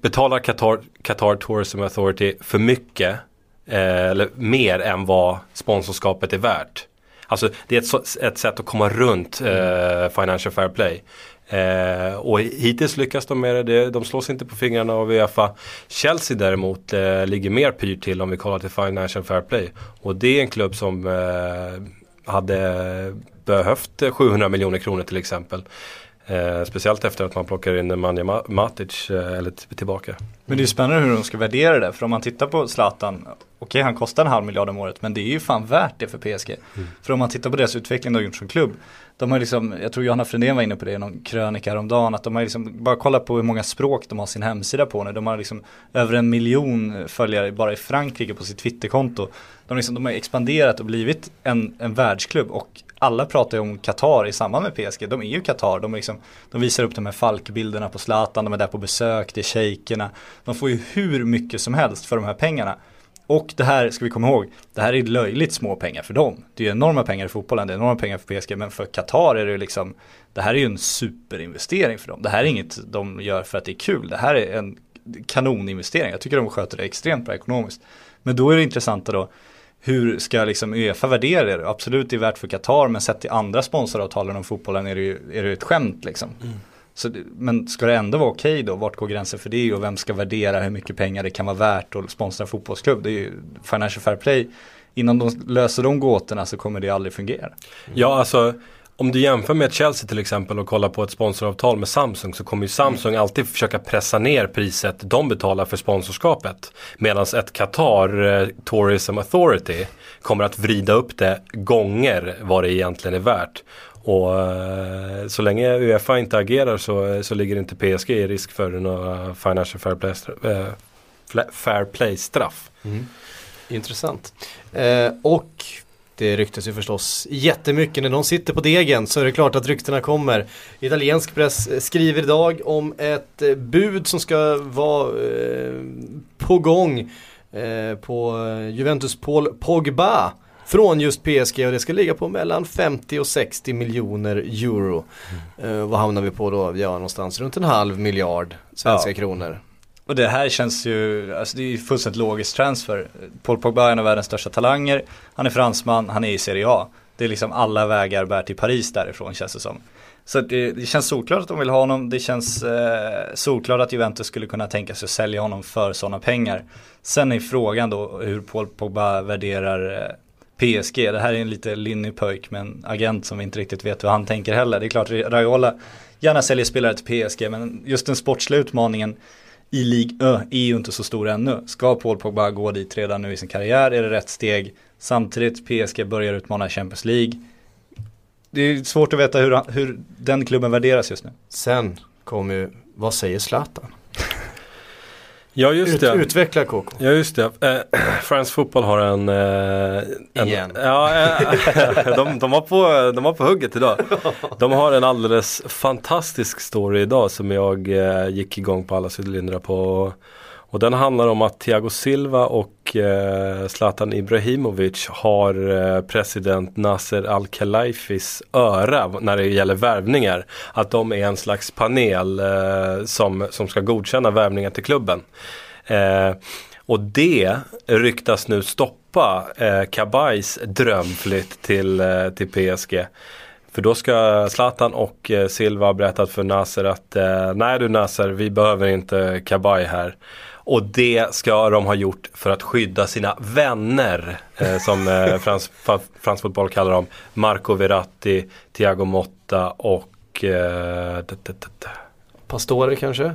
Betalar Qatar, Qatar Tourism Authority för mycket eh, eller mer än vad sponsorskapet är värt? Alltså det är ett, ett sätt att komma runt eh, Financial Fair Play. Eh, och hittills lyckas de med det. De slås inte på fingrarna av Uefa. Chelsea däremot eh, ligger mer pyrt till om vi kollar till Financial Fair Play. Och det är en klubb som eh, hade behövt eh, 700 miljoner kronor till exempel. Eh, speciellt efter att man plockar in Nemanja Ma- Matic eh, eller tillbaka. Men det är ju spännande hur de ska värdera det. För om man tittar på Zlatan, okej han kostar en halv miljard om året men det är ju fan värt det för PSG. För om man tittar på deras utveckling de har gjort som klubb de har liksom, jag tror Johanna Frändén var inne på det i någon krönika häromdagen, att de har liksom, bara kollat på hur många språk de har sin hemsida på nu. De har liksom över en miljon följare bara i Frankrike på sitt Twitterkonto. De, liksom, de har expanderat och blivit en, en världsklubb och alla pratar ju om Qatar i samband med PSG. De är ju Qatar. De, liksom, de visar upp de här falkbilderna på Zlatan, de är där på besök, det är shejkerna. De får ju hur mycket som helst för de här pengarna. Och det här ska vi komma ihåg, det här är löjligt små pengar för dem. Det är enorma pengar i fotbollen, det är enorma pengar för PSG, men för Qatar är det liksom, det här är ju en superinvestering för dem. Det här är inget de gör för att det är kul, det här är en kanoninvestering. Jag tycker de sköter det extremt bra ekonomiskt. Men då är det intressanta då, hur ska liksom Uefa värdera det? Absolut det är värt för Qatar, men sett till andra sponsoravtalen om fotbollen är det ju är det ett skämt liksom. Mm. Så, men ska det ändå vara okej okay då? Vart går gränsen för det och vem ska värdera hur mycket pengar det kan vara värt att sponsra en fotbollsklubb? Det är ju Financial Fair Play. Innan de löser de gåtorna så kommer det aldrig fungera. Ja, alltså om du jämför med Chelsea till exempel och kollar på ett sponsoravtal med Samsung så kommer ju Samsung mm. alltid försöka pressa ner priset de betalar för sponsorskapet. Medan ett Qatar eh, Tourism Authority kommer att vrida upp det gånger vad det egentligen är värt. Och eh, så länge Uefa inte agerar så, eh, så ligger inte PSG i risk för några Financial Fair Play, äh, fair play straff. Mm. Intressant. Eh, och det ryktas ju förstås jättemycket när någon sitter på degen så är det klart att ryktena kommer. Italiensk press skriver idag om ett bud som ska vara eh, på gång eh, på Juventus Paul Pogba från just PSG och det ska ligga på mellan 50 och 60 miljoner euro. Mm. Uh, vad hamnar vi på då? Ja, någonstans runt en halv miljard svenska ja. kronor. Och det här känns ju, alltså det är ju fullständigt logisk transfer. Paul Pogba är en av världens största talanger, han är fransman, han är i Serie A. Det är liksom alla vägar bär till Paris därifrån känns det som. Så det, det känns solklart att de vill ha honom, det känns eh, solklart att Juventus skulle kunna tänka sig att sälja honom för sådana pengar. Sen är frågan då hur Paul Pogba värderar eh, PSG. Det här är en lite linnig pöjk med en agent som vi inte riktigt vet hur han tänker heller. Det är klart Raiola gärna säljer spelare till PSG men just den sportsliga utmaningen i Ligue Ö är ju inte så stor ännu. Ska Paul Pogba gå dit redan nu i sin karriär? Är det rätt steg? Samtidigt PSG börjar utmana Champions League. Det är svårt att veta hur, hur den klubben värderas just nu. Sen kommer ju, vad säger Zlatan? Ja just det. Ut, utveckla KK. Ja just det. Eh, France Football har en... Eh, en Igen. Ja, eh, de, de, var på, de var på hugget idag. De har en alldeles fantastisk story idag som jag eh, gick igång på alla cylindrar på. Och och den handlar om att Thiago Silva och eh, Zlatan Ibrahimovic har eh, president Nasser Al-Khelaifis öra när det gäller värvningar. Att de är en slags panel eh, som, som ska godkänna värvningar till klubben. Eh, och det ryktas nu stoppa eh, Kabajs drömflytt till, eh, till PSG. För då ska Zlatan och eh, Silva ha berättat för Nasser att eh, nej du Nasser, vi behöver inte Kabaj här. Och det ska de ha gjort för att skydda sina vänner, eh, som eh, frans, frans fotboll kallar dem. Marco Verratti, Thiago Motta och... Eh, Pastore kanske?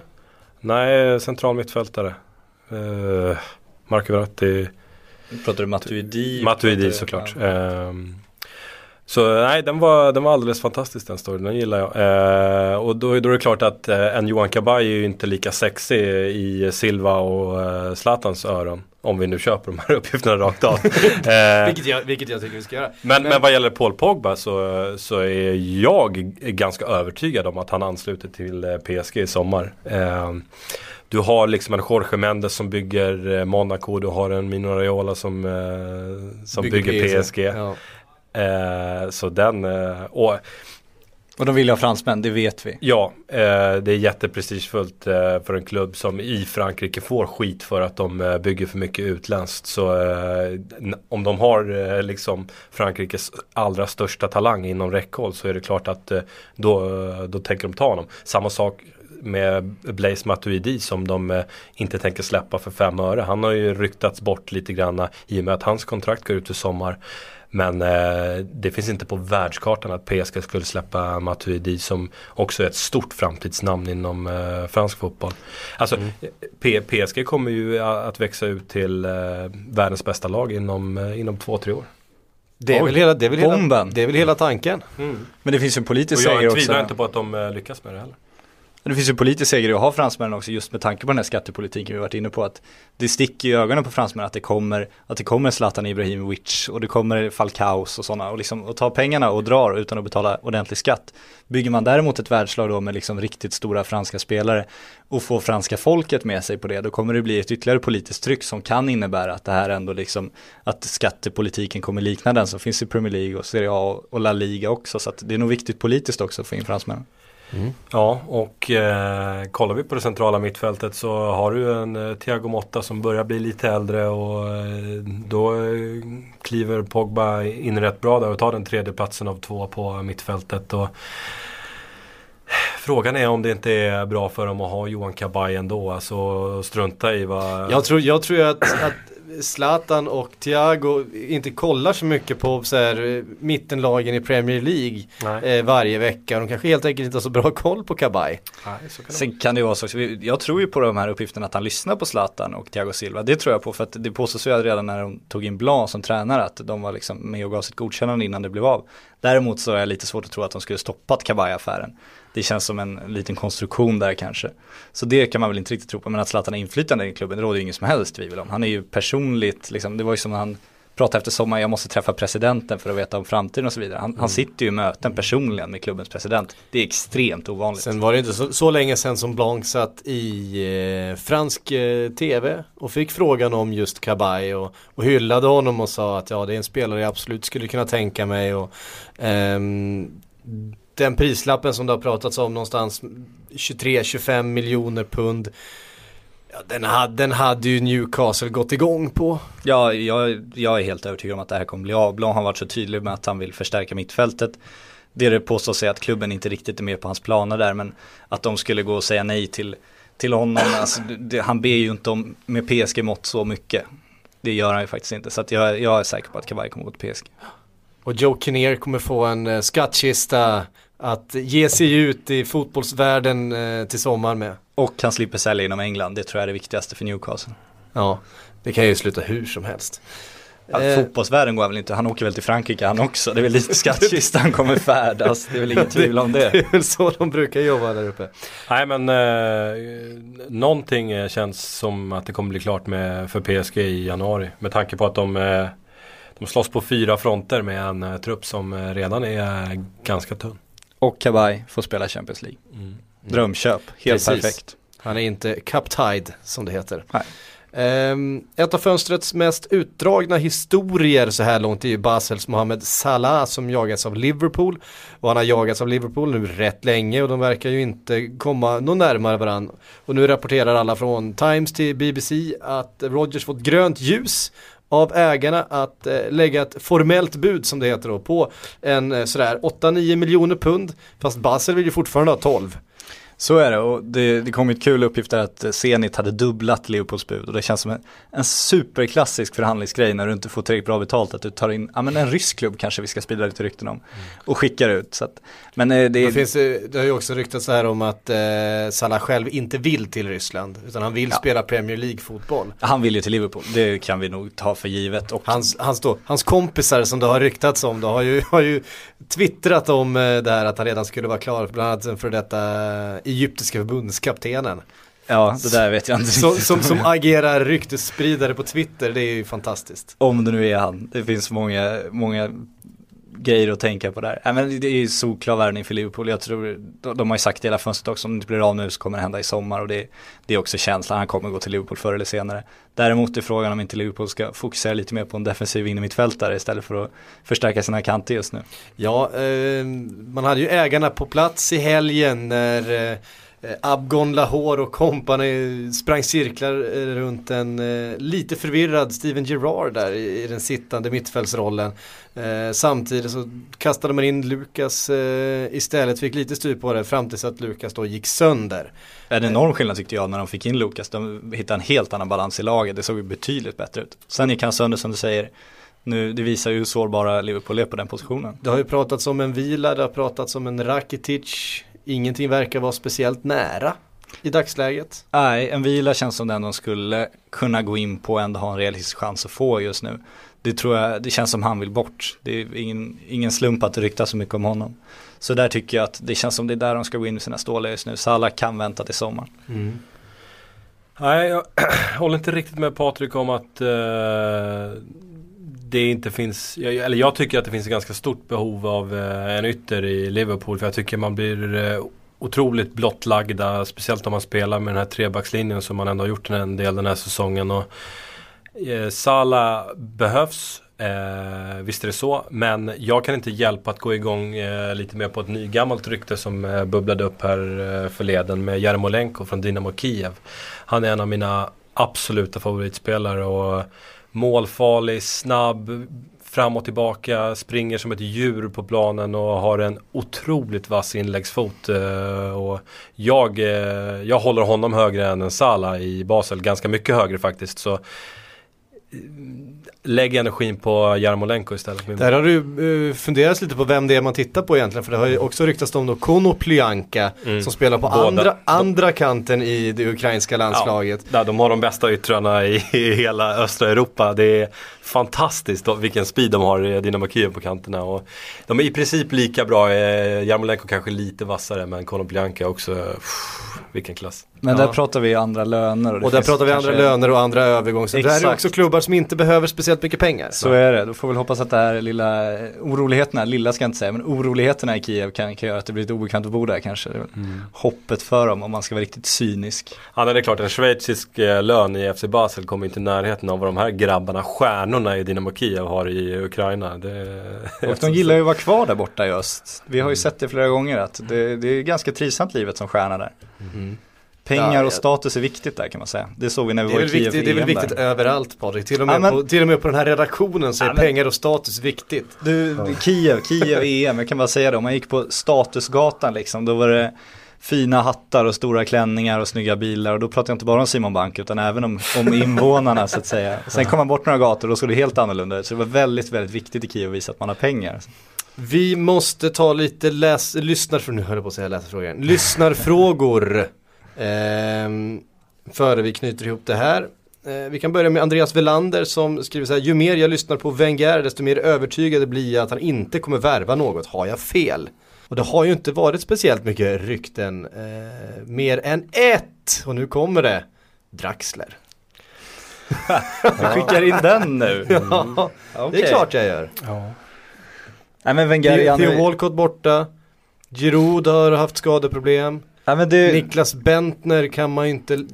Nej, central mittfältare. Eh, Marco Verratti. Pratar du Matuidi? Matuidi såklart. Ja. Så nej, den var, den var alldeles fantastisk den storyn, den gillar jag. Eh, och då, då är det klart att eh, en Johan Kabaj är ju inte lika sexig i Silva och eh, Zlatans öron. Om vi nu köper de här uppgifterna rakt av. eh, vilket, jag, vilket jag tycker vi ska göra. Men, men, men vad gäller Paul Pogba så, så är jag ganska övertygad om att han ansluter till eh, PSG i sommar. Eh, du har liksom en Jorge Mendes som bygger eh, Monaco, du har en Mino Raiola som, eh, som bygger, bygger PSG. Ja. Eh, så den, eh, och, och de vill ha fransmän, det vet vi. Ja, eh, det är jätteprestigefullt eh, för en klubb som i Frankrike får skit för att de eh, bygger för mycket utländskt. Så eh, om de har liksom Frankrikes allra största talang inom räckhåll så är det klart att då, då tänker de ta honom. Samma sak med Blaise Matuidi som de inte tänker släppa för fem öre. Han har ju ryktats bort lite grann i och med att hans kontrakt går ut i sommar. Men eh, det finns inte på världskartan att PSG skulle släppa Matuidi som också är ett stort framtidsnamn inom eh, fransk fotboll. Alltså mm. PSG kommer ju att växa ut till eh, världens bästa lag inom, eh, inom två, tre år. Det är, Oj, väl hela, det, är väl hela, det är väl hela tanken. Mm. Men det finns ju en politisk Och seger jag också. tvivlar inte på att de eh, lyckas med det heller. Det finns ju politisk seger i att ha fransmännen också just med tanke på den här skattepolitiken vi varit inne på att det sticker i ögonen på fransmännen att det kommer att det kommer Zlatan Ibrahimovic och det kommer Falcaos och sådana och liksom och tar pengarna och drar utan att betala ordentlig skatt. Bygger man däremot ett världslag då med liksom riktigt stora franska spelare och får franska folket med sig på det då kommer det bli ett ytterligare politiskt tryck som kan innebära att det här ändå liksom att skattepolitiken kommer likna den som finns i Premier League och Serie A och La Liga också så att det är nog viktigt politiskt också att få in fransmännen. Ja, och eh, kollar vi på det centrala mittfältet så har du en eh, Thiago Motta som börjar bli lite äldre och eh, då eh, kliver Pogba in rätt bra där och tar den tredje platsen av två på mittfältet. Och, Frågan är om det inte är bra för dem att ha Johan Kabay ändå, alltså strunta i vad... Jag tror, jag tror att, att Zlatan och Thiago inte kollar så mycket på så här, eh, mittenlagen i Premier League eh, varje vecka. De kanske helt enkelt inte har så bra koll på det Sen kan det vara så, jag tror ju på de här uppgifterna att han lyssnar på Zlatan och Thiago Silva. Det tror jag på för att det påstås ju redan när de tog in Blanc som tränare att de var liksom med och gav sitt godkännande innan det blev av. Däremot så är jag lite svårt att tro att de skulle stoppat Kabay-affären. Det känns som en liten konstruktion där kanske. Så det kan man väl inte riktigt tro på, men att Zlatan har inflytande i klubben det råder ju ingen som helst tvivel om. Han är ju personligt, liksom, det var ju som han pratade efter sommaren, jag måste träffa presidenten för att veta om framtiden och så vidare. Han, han sitter ju i möten personligen med klubbens president. Det är extremt ovanligt. Sen var det inte så, så länge sedan som Blanc satt i eh, fransk eh, tv och fick frågan om just Kabay och, och hyllade honom och sa att ja det är en spelare jag absolut skulle kunna tänka mig och ehm, den prislappen som det har pratats om någonstans 23-25 miljoner pund ja, den, hade, den hade ju Newcastle gått igång på. Ja, jag, jag är helt övertygad om att det här kommer bli av. Blanc har varit så tydlig med att han vill förstärka mittfältet. Det det påstås är att klubben inte riktigt är med på hans planer där, men att de skulle gå och säga nej till, till honom. Alltså, det, han ber ju inte om med PSG-mått så mycket. Det gör han ju faktiskt inte, så jag, jag är säker på att Kabay kommer gå till PSG. Och Joe Kinnear kommer få en eh, skattkista att ge sig ut i fotbollsvärlden eh, till sommaren med. Och han slipper sälja inom England, det tror jag är det viktigaste för Newcastle. Ja, det kan ju sluta hur som helst. Ja, Eh, Fotbollsvärlden går väl inte, han åker väl till Frankrike han också. Det är väl lite skattkistan kommer färdas, det är väl inget tvivel om det. Det är väl så de brukar jobba där uppe. Nej men eh, någonting eh, känns som att det kommer bli klart med, för PSG i januari. Med tanke på att de, eh, de slåss på fyra fronter med en eh, trupp som redan är ganska tunn. Och Kabay får spela Champions League. Drömköp, helt Precis. perfekt. Han är inte cup-tied som det heter. Nej. Ehm, ett av fönstrets mest utdragna historier så här långt är ju Basels Mohamed Salah som jagas av Liverpool. Och han har jagats av Liverpool nu rätt länge och de verkar ju inte komma någon närmare varandra. Och nu rapporterar alla från Times till BBC att Rodgers fått grönt ljus av ägarna att eh, lägga ett formellt bud som det heter då på en eh, sådär 8-9 miljoner pund. Fast Basel vill ju fortfarande ha 12. Så är det och det, det kom ju ett kul uppgift där att Zenit hade dubblat Leopolds bud och det känns som en, en superklassisk förhandlingsgrej när du inte får tillräckligt bra betalt att du tar in, ja men en rysk klubb kanske vi ska sprida lite rykten om och skickar ut. Så att, men eh, det, Det, finns, eh, det har ju också ryktats så här om att eh, Salah själv inte vill till Ryssland utan han vill Ja. spela Premier League-fotboll. han vill ju till Liverpool, det kan vi nog ta för givet. Och Hans, hans, då, hans kompisar som det har ryktats om då har ju, har ju twittrat om eh, det här att han redan skulle vara klar, bland annat för detta egyptiska förbundskaptenen. ja, det där vet jag inte Som, som, om som agerar ryktesspridare på Twitter, det är ju fantastiskt. Om det nu är han. Det finns många, många grejer att tänka på där. Nej, men det är ju solklar värvning för Liverpool. Jag tror, de, de har ju sagt i hela fönstret också, om det inte blir av nu så kommer det hända i sommar och det, det är också känslan, han kommer gå till Liverpool förr eller senare. Däremot är frågan om inte Liverpool ska fokusera lite mer på en defensiv innermittfältare istället för att förstärka sina kanter just nu. Ja, eh, man hade ju ägarna på plats i helgen när eh, Abgon Lahore och kompani sprang cirklar eh, runt en eh, lite förvirrad Steven Gerrard där i, den sittande mittfältsrollen. Eh, samtidigt så kastade man in Lukas eh, istället, fick lite styr på det fram tills att Lukas då gick sönder. En enorm skillnad tyckte jag när de fick in Lukas. De hittade en helt annan balans i laget. Det såg betydligt bättre ut. Sen gick han sönder som du säger. Nu, det visar ju hur sårbara Liverpool är på den positionen. Det har ju pratats om en vila, det har pratats om en Rakitic. Ingenting verkar vara speciellt nära i dagsläget. Nej, en vila känns som den de skulle kunna gå in på och ändå ha en realistisk chans att få just nu. det tror jag, det känns som han vill bort. Det är ingen, ingen slump att det ryktas så mycket om honom. Så där tycker jag att det känns som det är där de ska gå in med sina stålar just nu. Salah kan vänta till sommaren. Mm. Nej, jag håller inte riktigt med Patrik om att uh, det inte finns, eller jag tycker att det finns ett ganska stort behov av eh, en ytter i Liverpool. För jag tycker man blir eh, otroligt blottlagda. Speciellt om man spelar med den här trebackslinjen som man ändå har gjort en del den här säsongen. Och, eh, Sala behövs. Eh, visst är det så, men jag kan inte hjälpa att gå igång eh, lite mer på ett nygammalt rykte som eh, bubblade upp här eh, förleden med Jarmolenko från Dynamo Kiev. Han är en av mina absoluta favoritspelare och målfarlig, snabb, fram och tillbaka, springer som ett djur på planen och har en otroligt vass inläggsfot. Eh, och jag, eh, jag håller honom högre än en Sala i Basel, ganska mycket högre faktiskt. Så eh, lägg energin på Jarmolenko istället. Där har du uh, funderat lite på vem det är man tittar på egentligen. För det har ju också ryktats om då Konoplyanka mm. som spelar på Båda. andra, andra kanten i det ukrainska landslaget. Ja, de har de bästa yttrarna i, i hela östra Europa. Det är fantastiskt vilken speed de har i Dynamo Kiev på kanterna. Och de är i princip lika bra. Eh, Jarmolenko kanske lite vassare men Konoplyanka också. Pff, vilken klass. Men ja. där pratar vi andra löner. Och, och där pratar vi andra löner och andra övergångar. Det här är också klubbar som inte behöver speciellt mycket pengar. Så är det. Då får vi hoppas att det här lilla oroligheterna, lilla ska jag inte säga, men oroligheterna i Kiev kan, kan göra att det blir ett obekant att bo där kanske. Mm. Hoppet för dem om man ska vara riktigt cynisk. Ja, det är klart. En schweizisk eh, lön i FC Basel kommer inte i närheten av vad de här grabbarna, stjärnorna i Dynamo Kiev har i Ukraina. Det, och de gillar ju att vara kvar där borta i öst. Vi har ju mm. sett det flera gånger att det, det är ganska trivsamt livet som stjärna där. Mm. Pengar ja, och status är viktigt där kan man säga. Det såg vi när vi var i Kiev viktigt, Det är väl viktigt där. överallt Patrik. Till och, med ja, men, på, till och med på den här redaktionen så är men, pengar och status viktigt. Du, ja. Kiev, Kiev EM, jag kan bara säga det. Om man gick på statusgatan liksom, då var det fina hattar och stora klänningar och snygga bilar och då pratar jag inte bara om Simon Bank utan även om, om invånarna så att säga. Sen kom man bort några gator och då såg det helt annorlunda ut. Så det var väldigt, väldigt viktigt i Kiev att visa att man har pengar. Vi måste ta lite läs, lyssnarfrågor, nu höll jag på att säga läsarfrågor, lyssnarfrågor. eh, före vi knyter ihop det här. Eh, vi kan börja med Andreas Velander som skriver så här, ju mer jag lyssnar på Wenger desto mer övertygad blir jag att han inte kommer värva något, har jag fel? Och det har ju inte varit speciellt mycket rykten, eh, mer än ett, och nu kommer det, Draxler. du skickar in den nu? ja, mm. det är klart jag gör. Ja. Nej men Wenger, Theo Walcott borta, Giroud har haft skadeproblem. Ja, det... Niklas Bentner kan man ju inte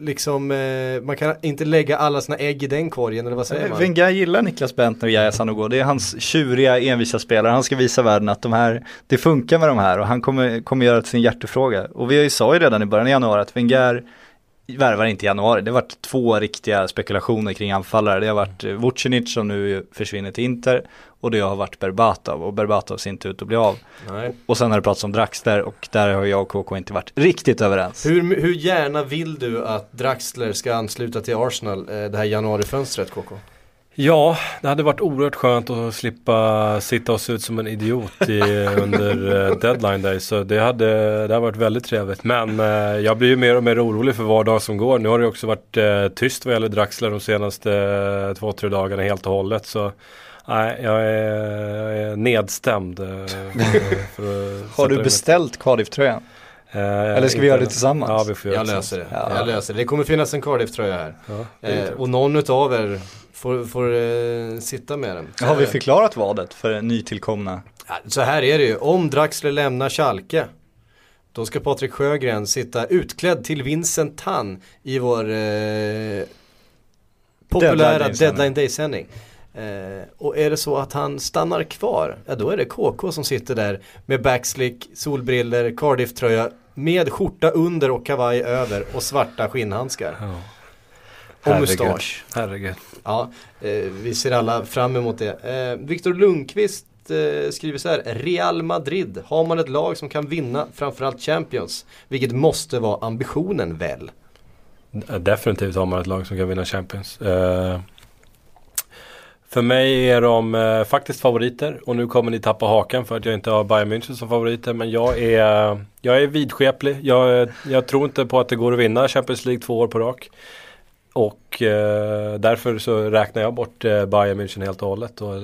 liksom, eh, man kan inte lägga alla sina ägg i den korgen eller vad säger man? Wenger gillar Niklas Bentner och Yahya Sanogo. Det är hans tjuriga envisa spelare. Han ska visa världen att de här, det funkar med de här och han kommer, kommer göra det till sin hjärtefråga. Och vi sa ju redan i början av januari att Wenger värvar inte i januari. Det har varit två riktiga spekulationer kring anfallare. Det har varit Vucinic som nu försvinner till Inter och det har varit Berbatov och Berbatov ser inte ut att bli av. Nej. Och sen har det pratats om Draxler och där har jag och KK inte varit riktigt överens. Hur, hur gärna vill du att Draxler ska ansluta till Arsenal eh, det här januarifönstret KK? Ja, det hade varit oerhört skönt att slippa sitta och se ut som en idiot i, under uh, deadline day. Så det hade, det hade varit väldigt trevligt. Men uh, jag blir ju mer och mer orolig för var dag som går. Nu har det också varit uh, tyst vad gäller Draxler de senaste två, tre dagarna helt och hållet. Så Nej, jag är, jag är nedstämd. har du beställt Cardiff-tröjan? Eh, Eller ska vi göra det tillsammans? Ja, vi får göra jag löser det. Ja. Jag löser det. Det kommer finnas en Cardiff-tröja här. Ja, eh, och någon utav er får, får eh, sitta med den. Har vi förklarat vadet för nytillkomna? Ja, så här är det ju. Om Draxler lämnar Schalke då ska Patrik Sjögren sitta utklädd till Vincent Tan i vår eh, populära Deadline Day-sändning. Eh, och är det så att han stannar kvar, ja då är det KK som sitter där med backslick, solbriller, Cardiff-tröja med skjorta under och kavaj över och svarta skinnhandskar. Ja. Och mustasch. Herregud. Ja, eh, vi ser alla fram emot det. Eh, Viktor Lundqvist eh, skriver så här, Real Madrid, har man ett lag som kan vinna framförallt Champions, vilket måste vara ambitionen väl? Definitivt har man ett lag som kan vinna Champions. Uh, för mig är de eh, faktiskt favoriter och nu kommer ni tappa hakan för att jag inte har Bayern München som favoriter. Men jag är, jag är vidskeplig. Jag, jag tror inte på att det går att vinna Champions League två år på rak. och eh, därför så räknar jag bort eh, Bayern München helt och hållet. Och,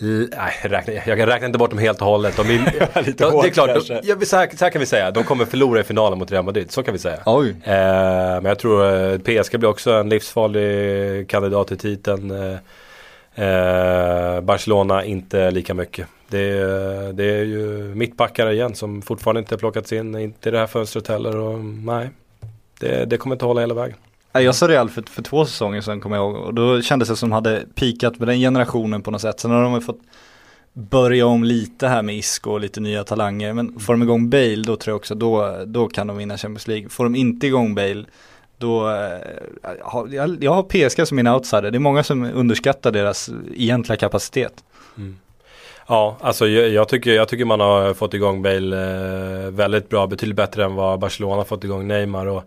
Nej, räkna, jag räknar inte bort dem helt och hållet. De, de, det är klart, de, ja, så, här, så här kan vi säga. De kommer förlora i finalen mot Real Madrid. Så kan vi säga. Eh, men jag tror eh, PSG blir också en livsfarlig kandidat till titeln. Eh, Barcelona inte lika mycket. Det, det är ju mittbackar igen som fortfarande inte plockats in. Inte i det här fönstret heller. Och, nej, det, det kommer inte hålla hela vägen. Jag sa Real för, för två säsonger sedan kommer jag ihåg och då kändes det som de hade pikat med den generationen på något sätt. Sen har de fått börja om lite här med Isco och lite nya talanger. Men får de igång Bale då tror jag också då, då kan de vinna Champions League. Får de inte igång Bale då, äh, jag, jag har PSG som min outsider. Det är många som underskattar deras egentliga kapacitet. Mm. Ja, alltså jag, jag, tycker, jag tycker man har fått igång Bale eh, väldigt bra, betydligt bättre än vad Barcelona fått igång Neymar. Och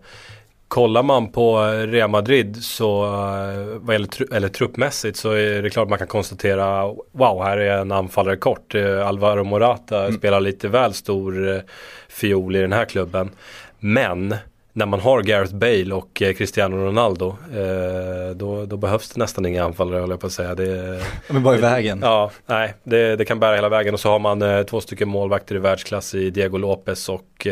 kollar man på Real Madrid så, eh, vad gäller, eller truppmässigt så är det klart man kan konstatera Wow, här är en anfallare kort. Eh, Alvaro Morata mm. spelar lite väl stor eh, fiol i den här klubben. Men när man har Gareth Bale och Cristiano Ronaldo då, då behövs det nästan inga anfallare höll jag på att säga. Det, Men bara i vägen. Ja, nej, det, det, kan bära hela vägen och så har man två stycken målvakter i världsklass i Diego Lopez och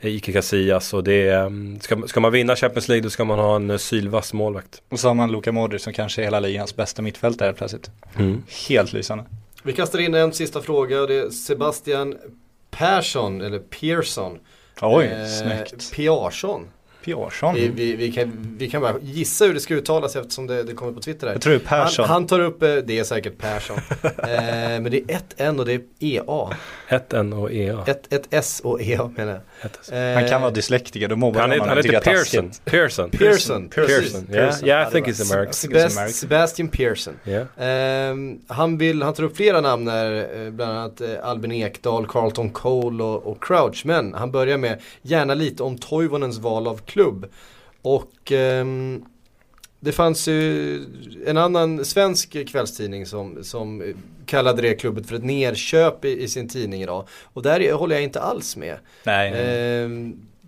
Ike Casillas och det mm, ska, ska man vinna Champions League då ska man ha en eh, sylvass målvakt. Och så har man Luka Modric som kanske är hela ligans bästa mittfältare plötsligt. Mm. Helt lysande. Vi kastar in en sista fråga och det är Sebastian Persson, eller Pearson. Oj, eh, snyggt. Piarsson. Piarsson. Vi, vi, vi, kan, vi kan bara gissa hur det ska uttalas eftersom det, det kommer på Twitter här. Jag tror det är Persson. Han, han tar upp, eh, det är säkert Persson. eh, men det är ett N och det är EA. Ett N och EA. Ett, ett S och EA menar jag. Eh, han kan vara dyslektiker, då mobbar han. Han heter Pearson. Pearson. Pearson. Pearson. Yeah, yeah I think he's American. Sebast Sebastian Pearson. Yeah. Um, han, vill, han tar upp flera namn här, eh, bland annat Albin Ekdal, Carlton Cole och, och, Crouch. Men han börjar med gärna lite om Toivonens val av klubb. Och um, det fanns ju en annan svensk kvällstidning som, som kallade det klubbet för ett nerköp i, i sin tidning idag. Och där håller jag inte alls med. Nej. Eh,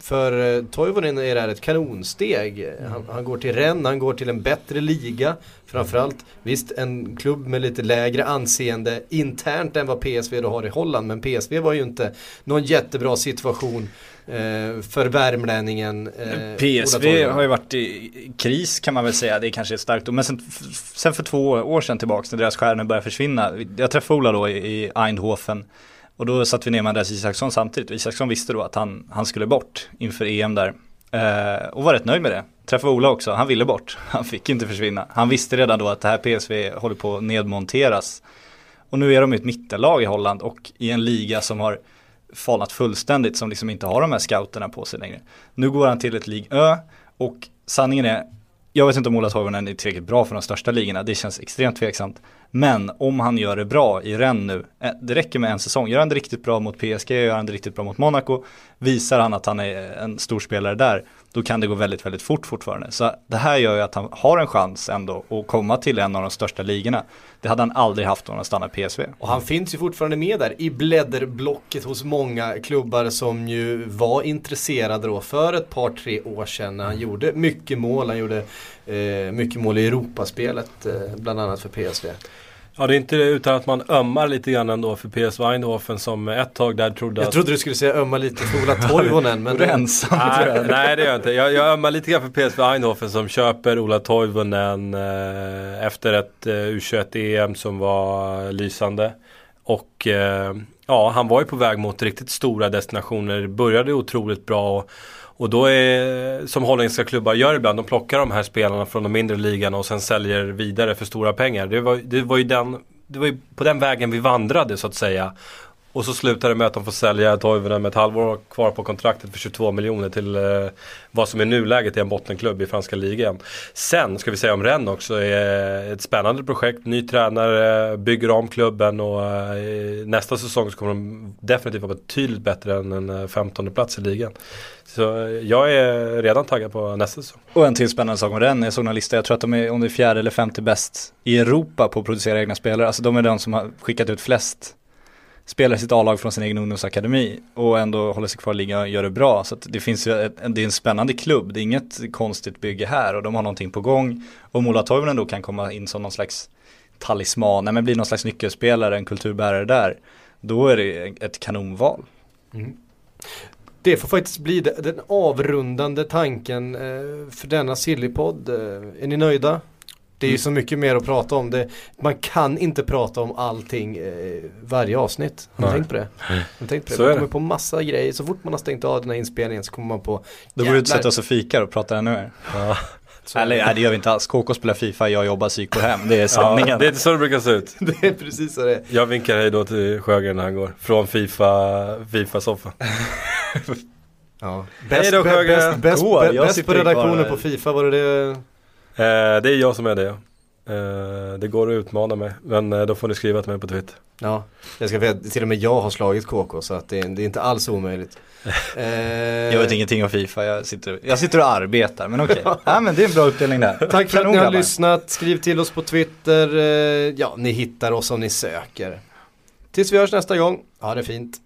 för eh, Toivonen är det här ett kanonsteg. Han, han, går till Rennes, han går till en bättre liga. Framförallt, visst en klubb med lite lägre anseende internt än vad PSV då har i Holland. Men PSV var ju inte någon jättebra situation eh, för värmlänningen. Eh, PSV har ju varit i kris kan man väl säga, det är kanske är starkt Men sen, sen för två år sedan tillbaks när deras stjärnor började försvinna. Jag träffade Ola då i Eindhoven. Och då satt vi ner med Andreas Isaksson samtidigt. Isaksson visste då att han, han skulle bort inför EM där. Eh, och var rätt nöjd med det. Träffade Ola också, han ville bort. Han fick inte försvinna. Han visste redan då att det här PSV håller på att nedmonteras. Och nu är de ett mittenlag i Holland och i en liga som har falnat fullständigt som liksom inte har de här scouterna på sig längre. Nu går han till ett League Ö och sanningen är, jag vet inte om Ola Toivonen är tillräckligt bra för de största ligorna, det känns extremt tveksamt. Men om han gör det bra i Rennes nu, eh, det räcker med en säsong. Gör han det riktigt bra mot PSG, gör han det riktigt bra mot Monaco, visar han att han är eh, en stor spelare där, då kan det gå väldigt, väldigt fort fortfarande. Så det här gör ju att han har en chans ändå att komma till en av de största ligorna. Det hade han aldrig haft om han stannat PSV. Och han finns ju fortfarande med där i blädderblocket hos många klubbar som ju var intresserade då för ett par, tre år sedan när han gjorde mycket mål. Han gjorde eh, mycket mål i Europaspelet, eh, bland annat för PSV. Ja det är inte utan att man ömmar lite grann ändå för PS Eindhoven som ett tag där trodde Jag trodde du skulle säga ömma lite för Ola Toivonen men du är ensam nej, nej det gör jag inte. Jag, jag ömmar lite grann för PSV Eindhoven som köper Ola Toivonen eh, efter ett eh, U21-EM som var lysande. Och eh, ja, han var ju på väg mot riktigt stora destinationer. Började otroligt bra och och då är, som holländska klubbar gör ibland, de plockar de här spelarna från de mindre ligan och sen säljer vidare för stora pengar. Det var, det var ju den, det var ju på den vägen vi vandrade så att säga. Och så slutar det med att de får sälja Toivonen med ett halvår kvar på kontraktet för 22 miljoner till eh, vad som i nuläget är en bottenklubb i franska ligan. Sen ska vi säga om Rennes också, är ett spännande projekt. Ny tränare, bygger om klubben och eh, nästa säsong så kommer de definitivt vara betydligt bättre än en eh, 15 plats i ligan. Så eh, jag är redan taggad på nästa säsong. Och en till spännande sak med Rennes, jag såg en lista, jag tror att de är om det är fjärde eller femte bäst i Europa på att producera egna spelare. Alltså de är de som har skickat ut flest spelar sitt A-lag från sin egen ungdomsakademi och ändå håller sig kvar i ligan och gör det bra. Så det finns ju, ett, det är en spännande klubb, det är inget konstigt bygge här och de har någonting på gång. Och Mola Toivonen då kan komma in som någon slags talisman, nej men blir någon slags nyckelspelare, en kulturbärare där. Då är det ett kanonval. Mm. Det får faktiskt bli den avrundande tanken eh, för denna Sillypodd. Eh, är ni nöjda? Det är ju mm. så mycket mer att prata om. Det, man kan inte prata om allting eh, varje avsnitt. Har ni tänkt på det? Har tänkt på det? Så man kommer på massa grejer. Så fort man har stängt av den här inspelningen så kommer man på Då går du ut och sätter oss och fikar och pratar ännu mer. Ja. Eller nej, det gör vi inte alls. KK spelar Fifa, jag jobbar psykohem. Det är sanningen. Ja, det är inte så det brukar se ut. det är precis så det är. Jag vinkar hej då till Sjögren när han går. Från Fifa, Fifa-soffa. ja. Bäst, hej då Sjögren. Bäst, bäst, bäst på redaktionen på Fifa, var det det? Eh, det är jag som är det. Eh, det går att utmana mig, men eh, då får ni skriva till mig på Twitter. Ja, jag ska veta, till och med jag har slagit KK så att det, är, det är inte alls omöjligt. jag vet ingenting om Fifa, jag sitter, jag sitter och arbetar, men okej. Okay. ja, men det är en bra uppdelning där. Tack för att ni har lyssnat, skriv till oss på Twitter, ja ni hittar oss om ni söker. Tills vi hörs nästa gång, ha det fint.